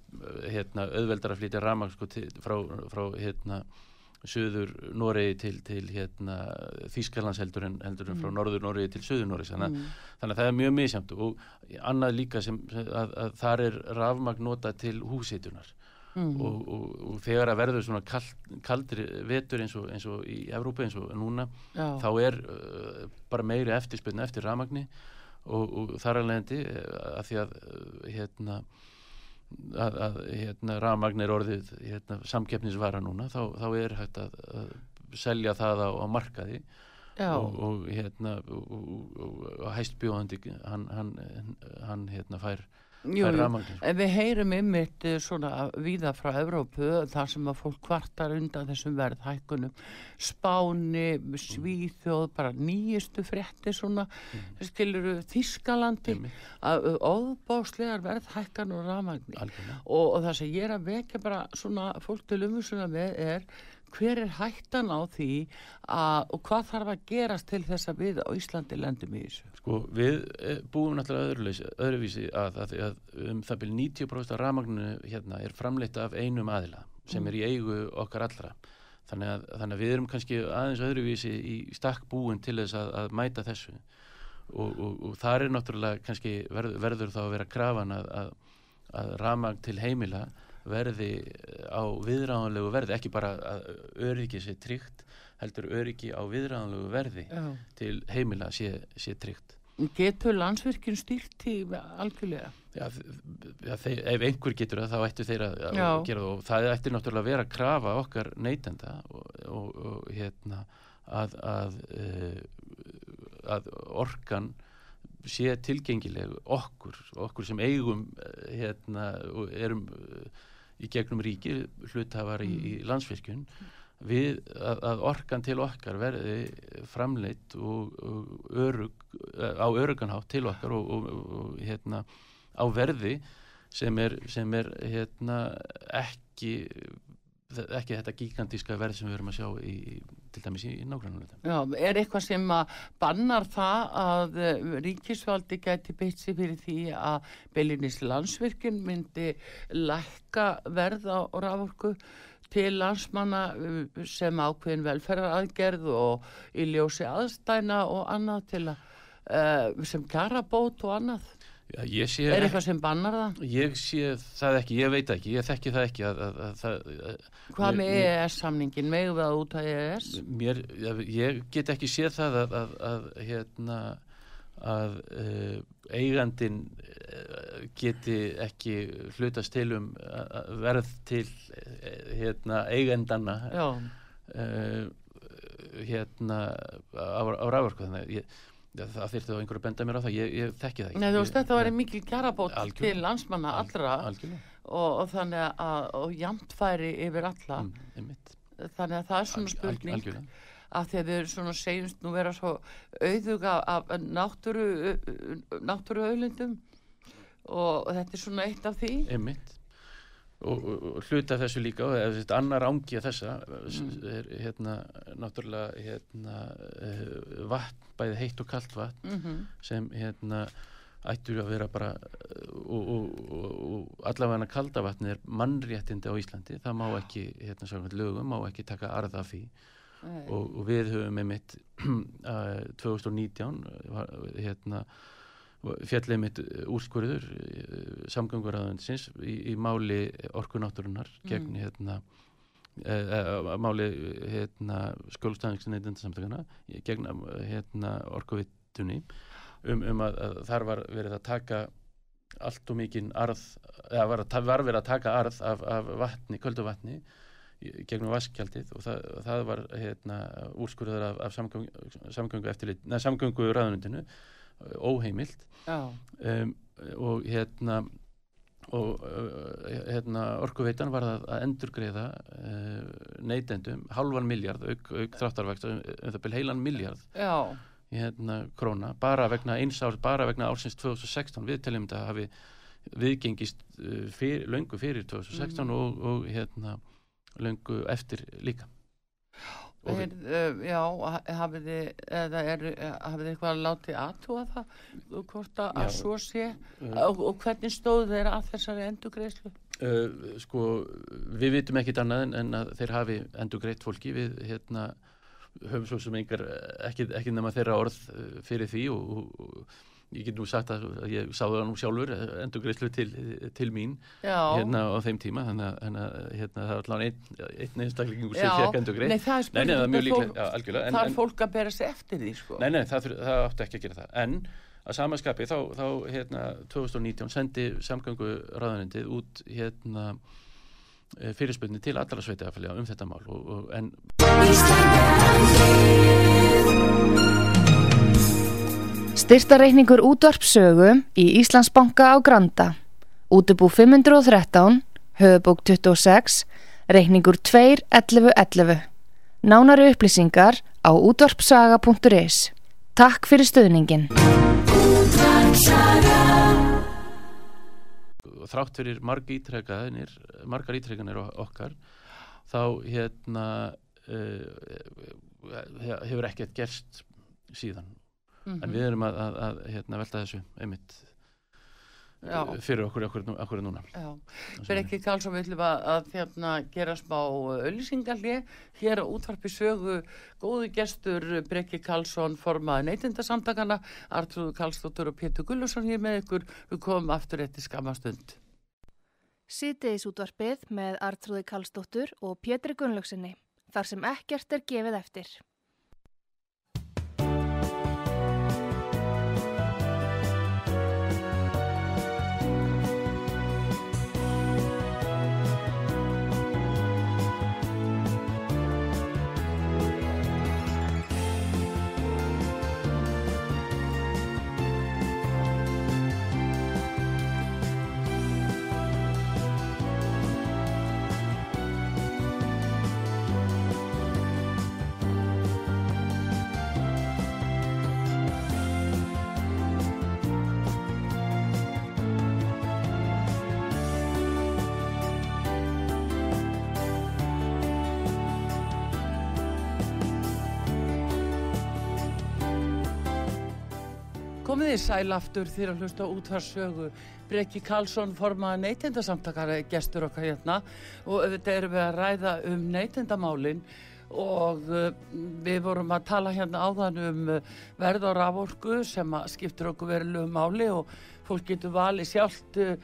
Speaker 3: hérna, auðveldar að flytja ramag sko, frá, frá hérna, söður Noregi til, til hérna, Þýskalands heldur en, heldur en frá norður Noregi til söður Noregs þannig,
Speaker 2: Mm.
Speaker 3: þannig að það er mjög misjamt og annað líka sem að, að þar er rafmagn nota til húsitunar
Speaker 2: Mm.
Speaker 3: og, og, og þegar að verður svona kald, kaldri vetur eins og, eins og í Evrópu eins og núna
Speaker 2: Já.
Speaker 3: þá er uh, bara meiri eftirspilna eftir ramagni og, og þar alveg endi að því að uh, hérna að, að hérna, ramagn er orðið hérna, samkeppnisvara núna þá, þá er hægt að, að selja það á, á markaði. Og, og hérna og, og, og, og hæstbjóðandi hann, hann, hann hérna fær,
Speaker 2: Jú,
Speaker 3: ramagni
Speaker 2: En við heyrum ymmit svona víða frá Evrópu þar sem að fólk kvartar undan þessum verðhækkunum. Spáni, Svíþjóð bara nýjustu frétti svona mm. skiluru Þískalandi að óbáslegar verðhækkan og rafmagni. Og, og það sem ég er að vekja bara svona fólk til umhverfuna með er hver er hættan á því að, og hvað þarf að gerast til þess að við á Íslandi lendum í þessu
Speaker 3: Sko við eh, búum náttúrulega öðruleys, öðruvísi að, að, að um það byrja 90% af rafmagninu hérna er framleitt af einum aðila sem er í eigu okkar allra. Þannig að, þannig að við erum kannski aðeins öðruvísi í stakk búin til þess að, mæta þessu og, og, og þar er náttúrulega kannski verð, verður þá að vera krafan að, rafmagn til heimila verði á viðráðanlegu verði, ekki bara að öryggi sé tryggt, heldur öryggi á viðráðanlegu verði
Speaker 2: Já.
Speaker 3: til heimila sé, sé tryggt.
Speaker 2: Getur landsvirkjum stýrt í algjörlega?
Speaker 3: Já, já, þeir, ef einhver getur það þá ættu þeir að, að gera það og það ætti náttúrulega að vera að krafa okkar neytenda og, og, og hérna að að, uh, að orkan sé tilgengileg okkur okkur sem eigum eh, hérna og erum í gegnum ríki hluthafar í, í landsvirkjun við að, að orkan til okkar verði framleitt og, og örug, á öruganhátt til okkar og, og, og, hérna á verði sem er, sem er hérna ekki ekki þetta gigantíska verð sem við erum að sjá í, til dæmis í, í nágrannulöndum.
Speaker 2: Já, er eitthvað sem bannar það að eh, ríkisvaldi gæti beitt sér fyrir því að Belinis landsvirkinn myndi lækka verð á raforku til landsmanna eh, sem ákveðin velferðaraðgerð og í ljósi aðstæna og annað til að uh, sem kjara bót og annað.
Speaker 3: Já, ég sé
Speaker 2: Er eitthvað sem bannar það?
Speaker 3: Ég sé það ekki, ég veit ekki, ég þekki það ekki að, að, að, að,
Speaker 2: Hvað með EES-samningin? Megum við að út E EES?
Speaker 3: mér, ég, get ekki séð það að, að, að hérna að uh, eigandin uh, geti ekki hlutast til um verð til uh, hérna uh, hérna á, á rávorku þannig að það þyrfti þá einhver að benda mér á það, ég, ég þekki það ekki.
Speaker 2: Nei, þú veist, þetta var mikil kjarabót
Speaker 3: Algjörlega.
Speaker 2: til landsmanna
Speaker 3: Al-
Speaker 2: allra
Speaker 3: algjörlega,
Speaker 2: og, og þannig að og jafnfæri yfir alla.
Speaker 3: Mm,
Speaker 2: þannig að það er svona
Speaker 3: Alg-
Speaker 2: spurning
Speaker 3: algjörlega.
Speaker 2: að að við svona segjumst nú vera svo auðug af, náttúru náttúru auðlindum og þetta er svona eitt af því.
Speaker 3: Einmitt og, og, hluta þessu líka eða þetta annar ángi af þessa
Speaker 2: Mm.
Speaker 3: er hérna náttúrulega hérna uh, vatn, bæði heitt og kalt vatn
Speaker 2: mm
Speaker 3: sem hérna ættur að vera bara og, og, og, allavega kalda vatni er mannréttindi á Íslandi það má ekki, hérna samkvæmt lögum má ekki taka arða af því. Og, við höfum einmitt [CLEARS THROAT] uh, 2019 var, hérna fjallið mitt úrskurður samgönguræðansins í, í máli orkunáttúrunar gegn
Speaker 2: Mm.
Speaker 3: hérna e, máli hérna skjólstæðingsneitindasamtökana gegn eh, hérna orkuvittunni um, um að, að þar var verið að taka allt og mikinn arð eða var, að, var verið að taka arð af, af vatni, köldu vatni gegnum vaskjaldið og það, það var hérna, úrskurður af, af samgöngu, samgöngu, samgöngu ráðunundinu óheimilt.
Speaker 2: Já,
Speaker 3: um, og hérna og uh, hérna orkuveitan var að, að endurgreiða uh, neytendum halvan miljard auk, auk þráttarvægt um, um það byrja heilan miljard
Speaker 2: já,
Speaker 3: hérna króna bara vegna eins árs, bara vegna ársins 2016 við teljum þetta hafi viðgengist uh, fyr, löngu fyrir 2016
Speaker 2: Mhm.
Speaker 3: og, og hérna löngu eftir líka. Og
Speaker 2: er, uh, já hafið þið er, eh, hafið þið eitthvað látið aðtúa það? Hvort að, að svo sé?
Speaker 3: Uh,
Speaker 2: og, og hvernig stóð þeir að þessari endurgreislu?
Speaker 3: Uh, sko, við vitum ekkit annað en, en að þeir hafi endur greitt fólki. Við hérna höfum svo sem engar ekki, ekki nema þeirra orð fyrir því og, og ég get nú sagt að, ég sá það nú sjálfur endur greiðslu til, til mín
Speaker 2: Já,
Speaker 3: hérna á þeim tíma þannig að, hérna, það var allan einn, einn einstaklingu sem fekk endur
Speaker 2: nei
Speaker 3: greitt
Speaker 2: það er
Speaker 3: nei, nei, það er en,
Speaker 2: fólk að bera sig eftir því sko?
Speaker 3: Nei, nei, það, það átti ekki að gera það. En að samaskapi þá, þá hérna 2019 sendi samgöngu ráðanendið út hérna eh, fyrirspurni til allra sveitafælega um þetta mál og, og, en
Speaker 1: Styrtareikningur útvarpsögu í Íslandsbanka á Granda. Útubú 513, höfubók 26, reikningur 2.11.11. Nánari upplýsingar á útvarpsaga.is. Takk fyrir stöðningin.
Speaker 3: þrátt fyrir marg ítrekkanir margar ítrekkanir okkar þá hérna uh, hefur ekkert gerst síðan
Speaker 2: Mhm.
Speaker 3: en við erum að, að, að hérna, velta þessu einmitt
Speaker 2: Já.
Speaker 3: eh, fyrir okkur, okkur, okkur núna
Speaker 2: Já, fyrir ekki Karlsson við ætlum að, að hérna, gera smá auðlýsingarli hér á útvarpi sögu góðu gestur Brekki Karlsson formaði neytindasamtakana Artrúðu Karlsdóttur og Pétur Gullusson hér með ykkur við komum aftur eftir skamastund
Speaker 1: Sýtiðis útvarpið með Artrúði Karlsdóttur og Pétri Gunnlaugsinni. Þar sem ekkert er gefið eftir.
Speaker 2: Komið þið sæl aftur þegar að hlusta útvarsögu. Breki Karlsson formaði neytendasamtakar gestur okkar hérna og þetta erum við að ræða um neytendamálin og uh, við vorum að tala hérna áðan um uh, verð á raforku sem skiptur okkur verilegu máli og fólk getur valið sjálft uh,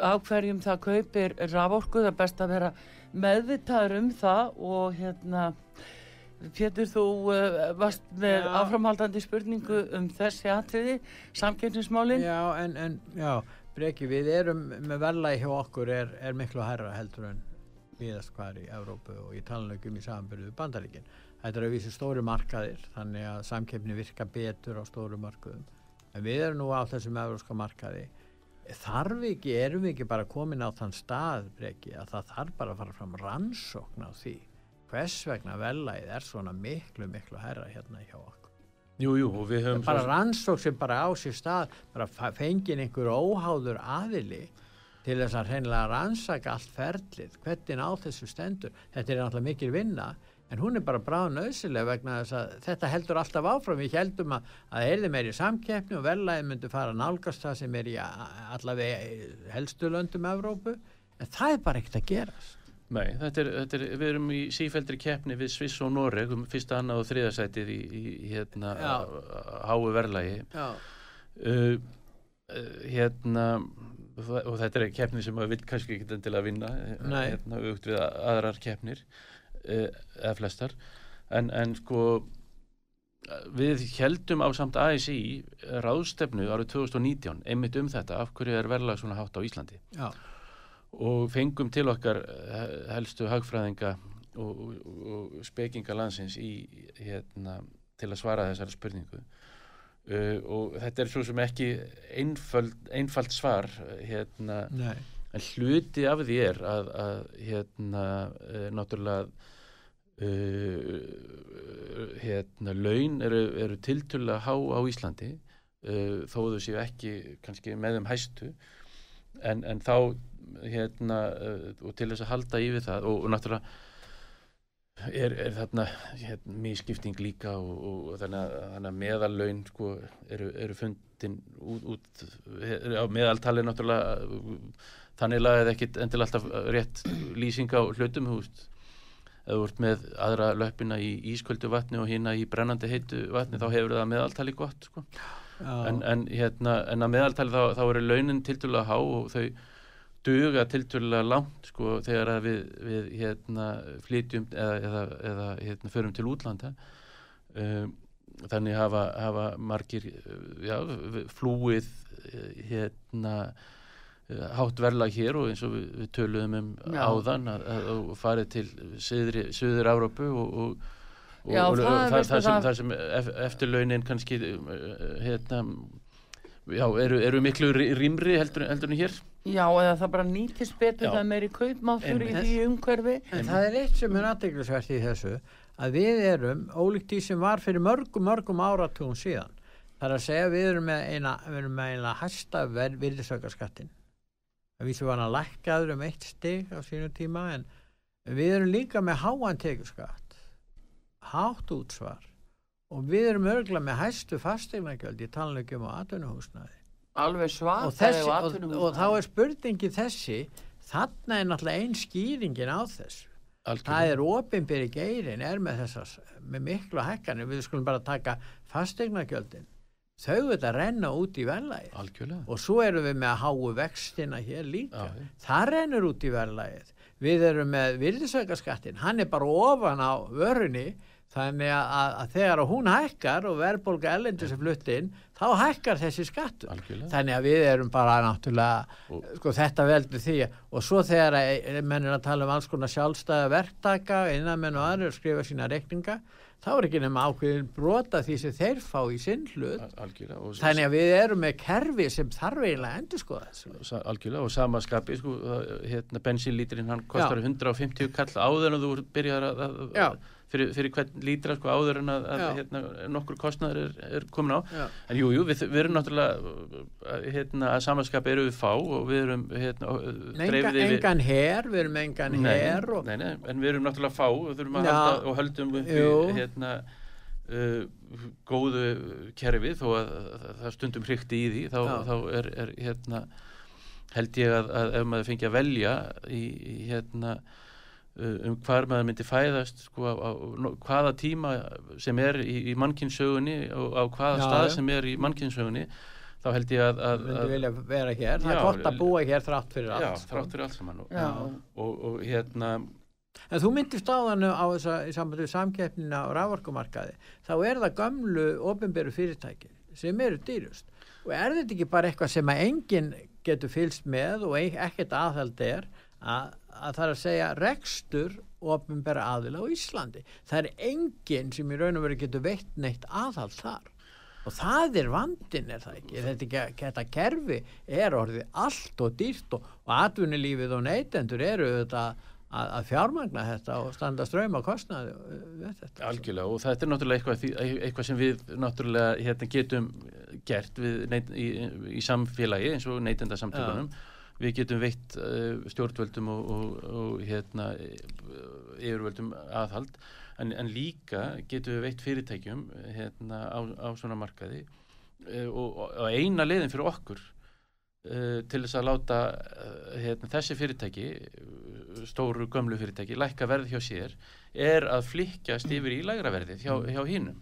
Speaker 2: á hverjum það kaupir raforku. Það er best að vera meðvitaður um það og hérna Pétur, þú uh, varst með
Speaker 4: Já.
Speaker 2: áframhaldandi spurningu um þessi atriði, samkeppnismálin.
Speaker 4: Já, en, en já, breki, við erum með verðlægi hjá okkur er, er miklu hærra heldur en viðast hvar í Evrópu og ég tala nú ekki um í samanbyrðu við bandaríkin. Þetta er að vísi stóru markaðir, þannig að samkeppni virka betur á stóru markaðum. En við erum nú á þessum evróska markaði. Þarf ekki, erum við ekki bara komin á þann stað, breki, að það þarf bara að fara fram rannsókn á því. Hvers vegna verðlægið er svona miklu, miklu hærra hérna hjá okkur?
Speaker 3: Jú, jú, og við höfum
Speaker 4: bara
Speaker 3: svo-
Speaker 4: rannsók sem bara á sér stað bara fengin einhver óháður aðili til þess að hreinlega rannsaka allt ferlið, hvernig á þessu stendur? Þetta er náttúrulega mikil vinna en hún er bara bráð nöðsileg vegna þess að þetta heldur alltaf áfram. Við heldum að það erði meiri samkeppni og verðlæði myndi fara nálgast það sem er í allavega helstu löndum Evrópu en það er bara ekkert að gerast
Speaker 3: Nei, þetta er, þetta er, við erum í sífældri keppni við Sviss og Noreg um fyrsta, annað og þriðasætið í, í hérna háu verðlægi uh, uh, hérna og þetta er keppni sem maður vil kannski ekki til að vinna eh, hérna aukt við aðrar keppnir uh, eða flestar. En, en sko við heldum á samt ASI ráðstefnu árið 2019 einmitt um þetta, af hverju er verðlag svona hátt á Íslandi?
Speaker 4: Já,
Speaker 3: og fengum til okkar eh, helstu hagfræðinga og, og, og spekinga landsins í, hérna, til að svara þessari spurningu. Uh, og þetta er svo sem ekki einfald, einfald svar hérna, en hluti af því er að, að hérna, uh, náttúrulega uh, hérna, laun eru, eru tiltölulega há á Íslandi uh, þó þau séu ekki kannski með þeim hæstu en, en þá hérna uh, og til þess að halda yfir það og, og náttúrulega er, er þarna hérna, mískipting líka og, og, þannig að, meðallaun sko, eru, eru fundin út, út er, á meðaltali náttúrulega þannig lagið ekkit endilega alltaf rétt lýsing á hlutum húst eða ert með aðra löppina í ísköldu vatni og hérna í brennandi heitu vatni þá hefur það meðaltali gott sko. en, en, hérna, en að meðaltali þá, þá eru launin tiltölulega há og þau duga tiltölulega langt sko, þegar að við, við hérna, flytjum eða, eða, eða hérna, förum til útlanda um, þannig hafa, hafa margir já, flúið hérna hátt verðlag hér og eins og við, við töluðum um
Speaker 2: Já.
Speaker 3: áðan að, að, farið til söður Árópu og, og, og,
Speaker 2: Já,
Speaker 3: og,
Speaker 2: það
Speaker 3: það, sem,
Speaker 2: það-
Speaker 3: sem ef, eftirlaunin kannski uh, hérna já, eru, eru miklu rýmri heldur, heldur en hér
Speaker 2: Já, eða það bara nýtist betur
Speaker 3: Já.
Speaker 2: það meiri kaupmáttur í því umhverfi.
Speaker 4: En það er eitt sem er aðteglisvert í þessu að við erum, ólíkt því sem var fyrir mörgum, mörgum áratugum síðan það er að segja við erum með eina, við erum með eina hæsta virðisaukarskattin að við sem var að lækkaður um eitt stig á sínu tíma en við erum líka með háan tekjuskatt hátt útsvar og við erum örgulega með hæstu fastegnagjöld ég tala nú ekki um á atvinnuhúsnaði
Speaker 2: Alveg svart.
Speaker 4: og, þessi, og, og þá er spurningi þessi þarna er náttúrulega ein skýringin á þessu. Það er opinberi geirin er með þessas með miklu hækkanir. Við skulum bara taka fastegnagjöldin þau þetta renna út í verðlægið
Speaker 3: algjörlega.
Speaker 4: Og svo erum við með að háu vextina hér líka.
Speaker 3: Já,
Speaker 4: það rennur út í verðlægið við erum með virðisaukaskattin hann er bara ofan á vörunni þannig að, að, að þegar hún hækkar og verðbólga ellendi sem flutt inn þá hækkar þessi skattur.
Speaker 3: Algjörlega.
Speaker 4: Þannig að við erum bara náttúrulega
Speaker 3: Og-
Speaker 4: sko þetta veldur því og svo þegar að- menn er að tala um alls konar sjálfstæða verktaka innan menn og aðrir skrifa sína rekninga þá er ekki nema ákveðin brota því sem þeir fá í sinn hlut.
Speaker 3: Og,
Speaker 4: þannig að við erum með kerfi sem þarf eiginlega endur skoða
Speaker 3: algjörlega og sama skapi sko, hérna bensínlíturinn hann kostar 150 kall áður en þú byrjar að,
Speaker 4: Já.
Speaker 3: að fyrir, fyrir hvern lítra sko áður en að, að hérna, nokkur kostnaður er, er komin á.
Speaker 4: Já.
Speaker 3: en jú, jú, við, við erum náttúrulega hérna, að samanskapi eru við fá og við erum hérna, dreifð yfir-
Speaker 4: engan her, við erum engan
Speaker 3: nei,
Speaker 4: her og,
Speaker 3: nei, nei, en við erum náttúrulega fá og halda og höldum
Speaker 4: Jú.
Speaker 3: hérna uh, góðu kerfi. Þó að, að, að það stundum hrykti í því þá, þá er, er hérna held ég að, að ef maður fengi að velja í, í hérna um hvar maður myndi fæðast sko, á, á hvaða tíma sem er í, í mannkynnssögunni og á hvaða
Speaker 4: Já,
Speaker 3: stað
Speaker 4: já.
Speaker 3: sem er í mannkynnssögunni þá held ég að, að, að
Speaker 4: það
Speaker 3: Já,
Speaker 4: er gott að búa hér þrátt fyrir
Speaker 3: já,
Speaker 4: allt sko.
Speaker 3: þrátt fyrir allt saman og,
Speaker 2: Já.
Speaker 3: og, og hérna
Speaker 4: En þú myndist á þannig á þessa í sambandi við samkeppnina á raforkumarkaði þá er það gömlu ofinberu fyrirtæki sem eru dýrust og er þetta ekki bara eitthvað sem að enginn getur fylst með og ein- ekkert aðhald er að, að það er að segja rekstur ofinbera aðila á Íslandi það er enginn sem í raun og veru getur veitt neitt aðhald þar og það er vandin er það ekki þetta, þetta kerfi er orðið allt og dýrt og, og atvinnulífið og neytendur eru þetta að, að fjármagna þetta og standa ströym á kostnaði uh.
Speaker 3: Algjörlega og þetta er náttúrulega eitthvað, eitthvað sem við náttúrulega hérna, getum gert neyt, í, í samfélagi eins og neytendasamtökunum. Við getum veitt uh, stjórnvöldum og, og, og hérna, eh, yfirvöldum aðhald. En, en líka getum við veitt fyrirtækjum hérna, á, á svona markaði uh, og, og eina leiðin fyrir okkur uh, til þess að láta hérna, þessi fyrirtæki stóru gömlu fyrirtæki lækka verð hjá sér er að flikkjast yfir í lægra verðið hjá, hjá hinnum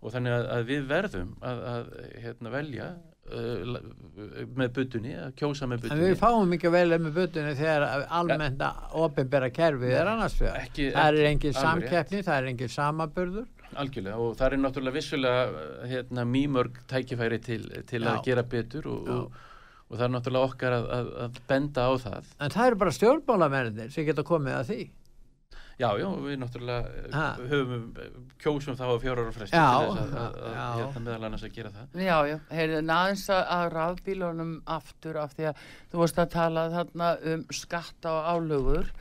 Speaker 3: og þannig að, að við verðum að, að hérna, velja uh, með butunni, að kjósa með
Speaker 4: En
Speaker 3: butunni
Speaker 4: við fáum ekki vel með butunni þegar almennt ofinbera kerfið er annars fyrir.
Speaker 3: Ekki-
Speaker 4: Það er engin samkeppni, það er engin samaburður.
Speaker 3: algjörlega og það er náttúrulega vissulega hérna, mýmörg tækifæri til, til að gera betur og, og, og það er náttúrulega okkar að, að, að benda á það
Speaker 4: En það eru bara stjórnmálamennir sem geta komið að því.
Speaker 3: Já, já, við náttúrulega
Speaker 4: Ha.
Speaker 3: uh, höfum kjósum þá að fjóra ára fresti til þess að, að, að hérna, meðal annars að gera það.
Speaker 2: Já, já, heyrðu, aðeins að, að rafbílunum aftur af því að þú varst að tala þarna um skatta og álögur.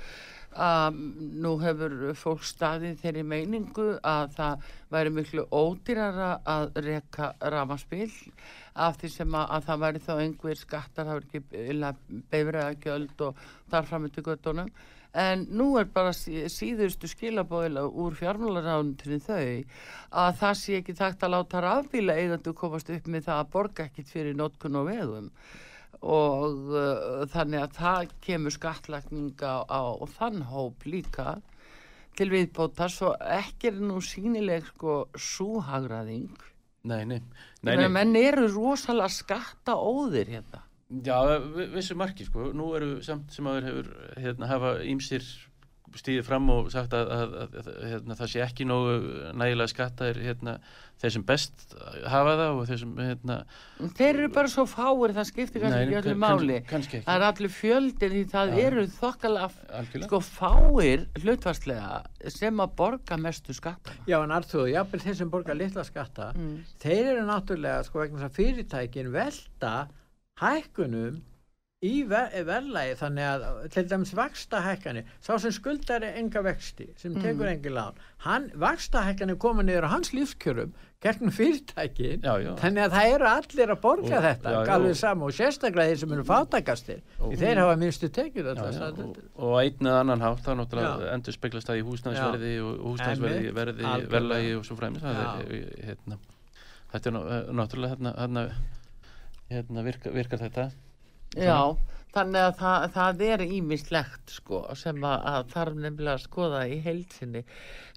Speaker 2: Að nú hefur fólk staðið þeirri meiningu að það væri miklu ódýrara að reka rafmaspíl af því sem að, að það væri þá einhver skattar, það væri ekki beifræða gjöld og þar fram til göttunum en nú er bara sí- síðustu skilabóðila úr fjármálaráðunitinu þau að það sé ekki takt að láta rafbíla eigandu komast upp með það að borga ekkit fyrir notkun og vegum. Og uh, þannig að það kemur skattlagninga á, á þann hóp líka til viðbótar svo ekki er nú sínileg sko súhagraðing
Speaker 3: nei, Nei,
Speaker 2: nei,
Speaker 3: nei.
Speaker 2: menn eru rosalega skatta óðir hérna
Speaker 3: Já, vi- vissu marki, sko. Nú eru samt sem aður hefur hérna, hafa ímsir stíðið fram og sagt að, að, að, að hérna, það sé ekki nógu nægilega skattaðir hérna, þeir sem best hafa það og þeir sem hérna,
Speaker 2: þeir eru bara svo fáir það skiptir kannski ekki öllu
Speaker 3: kann-
Speaker 2: máli.
Speaker 3: kannski ekki.
Speaker 2: Það er allir fjöldin því það
Speaker 3: Já.
Speaker 2: eru
Speaker 3: algjörlega.
Speaker 2: sko fáir hlutvarslega sem að borga mestu skatta.
Speaker 4: Já, en Arþjóð, jáfnvel þeir sem borga litla skatta,
Speaker 2: mm.
Speaker 4: þeir eru náttúrulega, sko, vegna þess að fyrirtækin velta hækkunum í ver verðlægi þannig að til dæmis vaksta hækkanir sá sem skuldar enga vexti sem tekur mm. engi lán hann, vaksta hækkanir koma niður á hans lífskjörum gegnum fyrirtækin
Speaker 3: Já, já.
Speaker 4: þannig að það eru allir að borga
Speaker 3: Og-
Speaker 4: þetta
Speaker 3: já,
Speaker 4: alveg
Speaker 3: og-
Speaker 4: saman og sérstaklega þeir sem eru fátakastir því þeir hafa minnstu
Speaker 3: já,
Speaker 4: alltaf
Speaker 3: og, og einn eða annan hátt það náttúrulega
Speaker 4: Já.
Speaker 3: endur speglast það í húsnæðisverði og og húsnæðisverði
Speaker 4: Einmitt,
Speaker 3: verði,
Speaker 4: algjörlega.
Speaker 3: verðlagi og svo fræmis er, hérna, þetta er ná- náttúrulega hérna, hérna, virkar, virkar þetta
Speaker 2: Já, þannig að það, það er ímislegt sko sem að, að þarf nefnilega að skoða í heilsinni.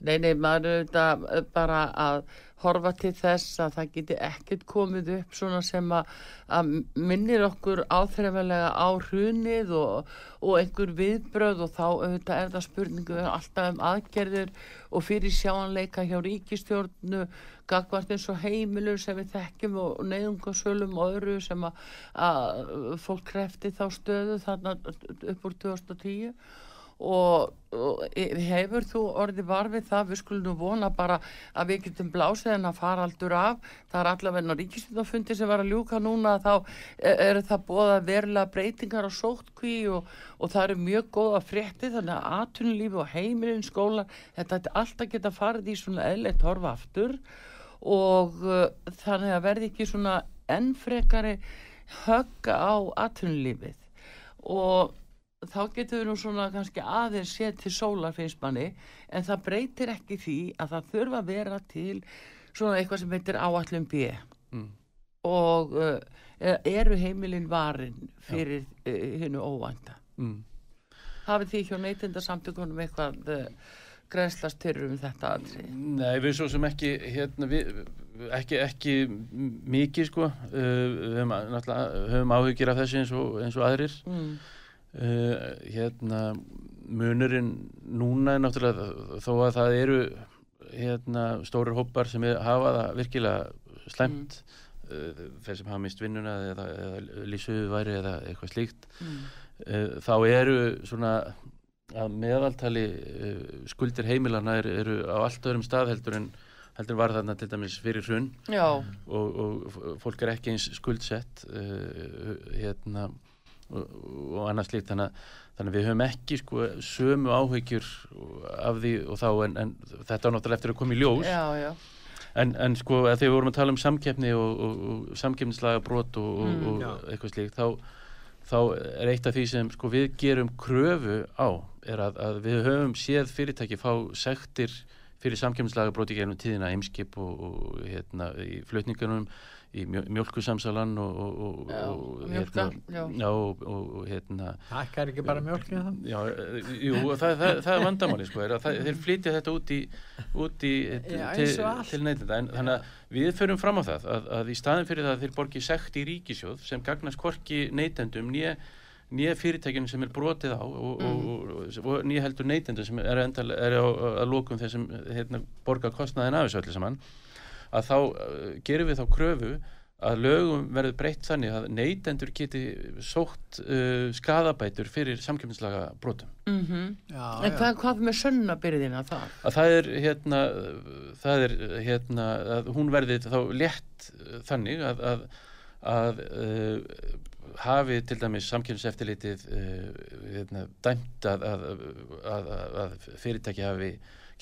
Speaker 2: Nei, nei, maður auðvitað bara að horfa til þess að það geti ekkert komið upp svona sem að, að minnir okkur áþreifanlega á hrunið og, og einhver viðbröð og þá auðvitað er það spurningu alltaf um aðgerðir og fyrir sjáanleika hjá ríkistjórnu gagvart eins og heimilum sem við þekkjum og neyðungasölum og öðru sem að, að fólk krefti þá stöðu þarna upp úr 2010 og, og hefur þú orðið varfið það? Við skulum nú vona bara að við getum blásið en að fara aldur af. Það er allavega ríkistjóðafundi sem var að ljúka núna þá e- eru það bóða verulega breytingar á sótkví og, og það eru mjög góða frétti þannig að atvinnulífi og heimilin skóla þetta er alltaf geta farið í svona eðleitt horfa aftur og uh, þannig að verði ekki svona ennfrekari högga á atvinnulífið og þá getur við nú svona kannski aðeins séð til sólar finnst manni en það breytir ekki því að það þurfa að vera til svona eitthvað sem heitir áallum B
Speaker 3: Mm.
Speaker 2: og uh, eru heimilin varin fyrir uh, hinnu óvænta
Speaker 3: Mm.
Speaker 2: hafið því hjá neytindasamtökunum eitthvað uh, grenslast fyrir um þetta aðri
Speaker 3: Nei, við svo sem ekki hérna, við, ekki, ekki mikið sko. Uh, við höfum, höfum áhyggjur af þessu eins og, eins og aðrir.
Speaker 2: Mm.
Speaker 3: uh, hérna munurinn núna er náttúrulega þó að það eru hérna stórir hópar sem hafa það virkilega slæmt. Uh, þeir sem hafa mist vinnuna eða, eða lísuðu væri eða eitthvað slíkt.
Speaker 2: Mm.
Speaker 3: þá eru svona að meðaltali uh, skuldir heimilana eru, eru á allt öðrum stað heldur en heldur var þarna til dæmis fyrir hrun.
Speaker 2: Já,
Speaker 3: og, og fólk er ekki eins skuldsett uh, hérna og, og annars slíkt. Þannig, að- þannig að við höfum ekki sko sömu áhyggjur af því og þá en, en þetta er náttúrulega eftir að koma í ljós.
Speaker 2: Já, já.
Speaker 3: En, en sko að þegar við vorum að tala um samkeppni og, og, og samkeppnislaga brot og, og,
Speaker 2: Mm.
Speaker 3: eitthvað slíkt þá, þá er eitt af því sem sko við gerum kröfu á er að, að við höfum séð fyrirtæki fá sektir fyrir í gennum tíðina eimskip og, og hérna flutningunum í mjö, mjölkusamsalan og, og, og,
Speaker 2: Já,
Speaker 3: og
Speaker 2: mjólka,
Speaker 3: hérna,
Speaker 2: já.
Speaker 3: og, og, og hérna
Speaker 4: Hækkar ekki bara það?
Speaker 3: Já, eh, jú, það, það, það er vandamáli sko, er að það, þeir flytja þetta út í, út í
Speaker 4: Já,
Speaker 3: til, til neytinda en þannig að við förum fram á það að, að í staðin fyrir það að þeir borgi sekt í ríkisjóð sem gagnast hvorki neytendum nýja nýja fyrirtækjunum sem er brotið á og,
Speaker 2: Mm.
Speaker 3: og, og, og nýja heldur neytendum sem er, endal, er á, að lókum þessum hérna, borga kostnaðin af þessu öllu saman að þá uh, gerum við þá kröfu að lögum verður breytt þannig að neytendur geti sótt uh, skadabætur fyrir samkjöfnislaga brotum.
Speaker 2: mm
Speaker 4: Já,
Speaker 2: en hvað, hvað með sönnabyrðina þar
Speaker 3: Að það er hérna, það er hérna, að hún verði þá létt uh, þannig að, að, að uh, hafi til dæmis samkjöfniseftirlitið uh, hérna, dæmt að, að, að, að, að fyrirtæki hafi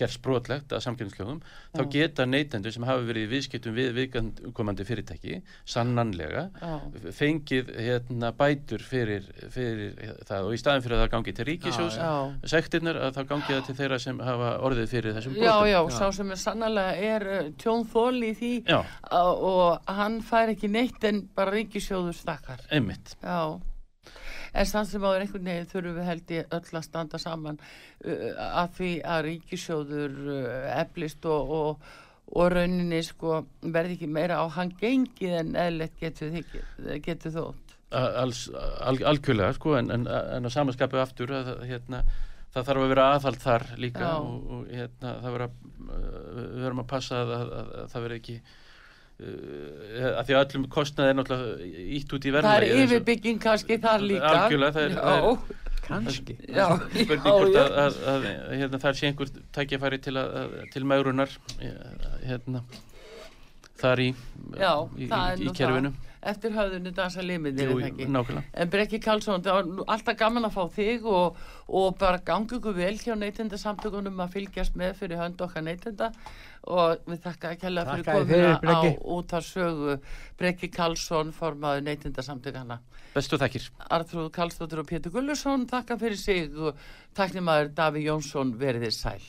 Speaker 3: gert sprotlegt að samkjöfnislögum, þá
Speaker 2: Já.
Speaker 3: geta neytendur sem hafi verið í viðskiptum við viðkomandi fyrirtæki, sannanlega,
Speaker 2: já,
Speaker 3: fengið hérna, bætur fyrir, fyrir það og í staðin fyrir að það gangi til ríkisjós
Speaker 4: Já,
Speaker 2: já
Speaker 3: sektirnar að þá gangi það til þeirra sem hafa orðið fyrir þessum
Speaker 2: Já,
Speaker 3: brotum.
Speaker 2: já, sá sem er sannlega er uh, tjónþól í því
Speaker 3: Já,
Speaker 2: og hann fær ekki neitt en bara ríkisjóður stakkar.
Speaker 3: einmitt.
Speaker 2: Já, en samt sem áður einhvern veginn þurfum við held ég öll að standa saman uh, að því að ríkisjóður uh, eflist og, og, og rauninni sko verði ekki meira á hann gengið en eðlegt getur, þótt.
Speaker 3: Algjörlega, sko, en, en, en á samaskapu aftur að hérna, það þarf að vera aðhald þar líka
Speaker 2: Já.
Speaker 3: og, og hérna, það vera, uh, við verum að passa að, að, að, að það veri ekki að því að öllum kostnaði er náttúrulega ítt út í
Speaker 2: Það
Speaker 3: verðlagi.
Speaker 2: er yfirbygging kannski þar líka.
Speaker 3: Algjörlega, það er- það er- [LAUGHS]
Speaker 2: Já,
Speaker 4: kannski.
Speaker 2: já,
Speaker 3: spurning
Speaker 2: já,
Speaker 3: hvort
Speaker 2: já.
Speaker 3: að, að, að, hérna, það sé einhver tækjafæri til, til mærunar hérna, þar í,
Speaker 2: Já,
Speaker 3: í,
Speaker 2: það er
Speaker 3: í, í kerfinu
Speaker 2: það. Eftir höfðunni dansa liminir, er En Brekki Karlsson, það var alltaf gaman að fá þig og, og bara gangi ykkur vel hjá neytendasamtökunum að fylgjast með fyrir hönd okkar neytenda og við þakka að kella fyrir
Speaker 4: fyrir,
Speaker 2: á
Speaker 4: Breki.
Speaker 2: út af sögu Brekki Karlsson, formaður neytendasamtökana.
Speaker 3: bestu þakkir
Speaker 2: Arþrúð Karlsdóttir og Pétur Gullursson, þakka fyrir sig og takknimaður Daví Jónsson veriðir sæl.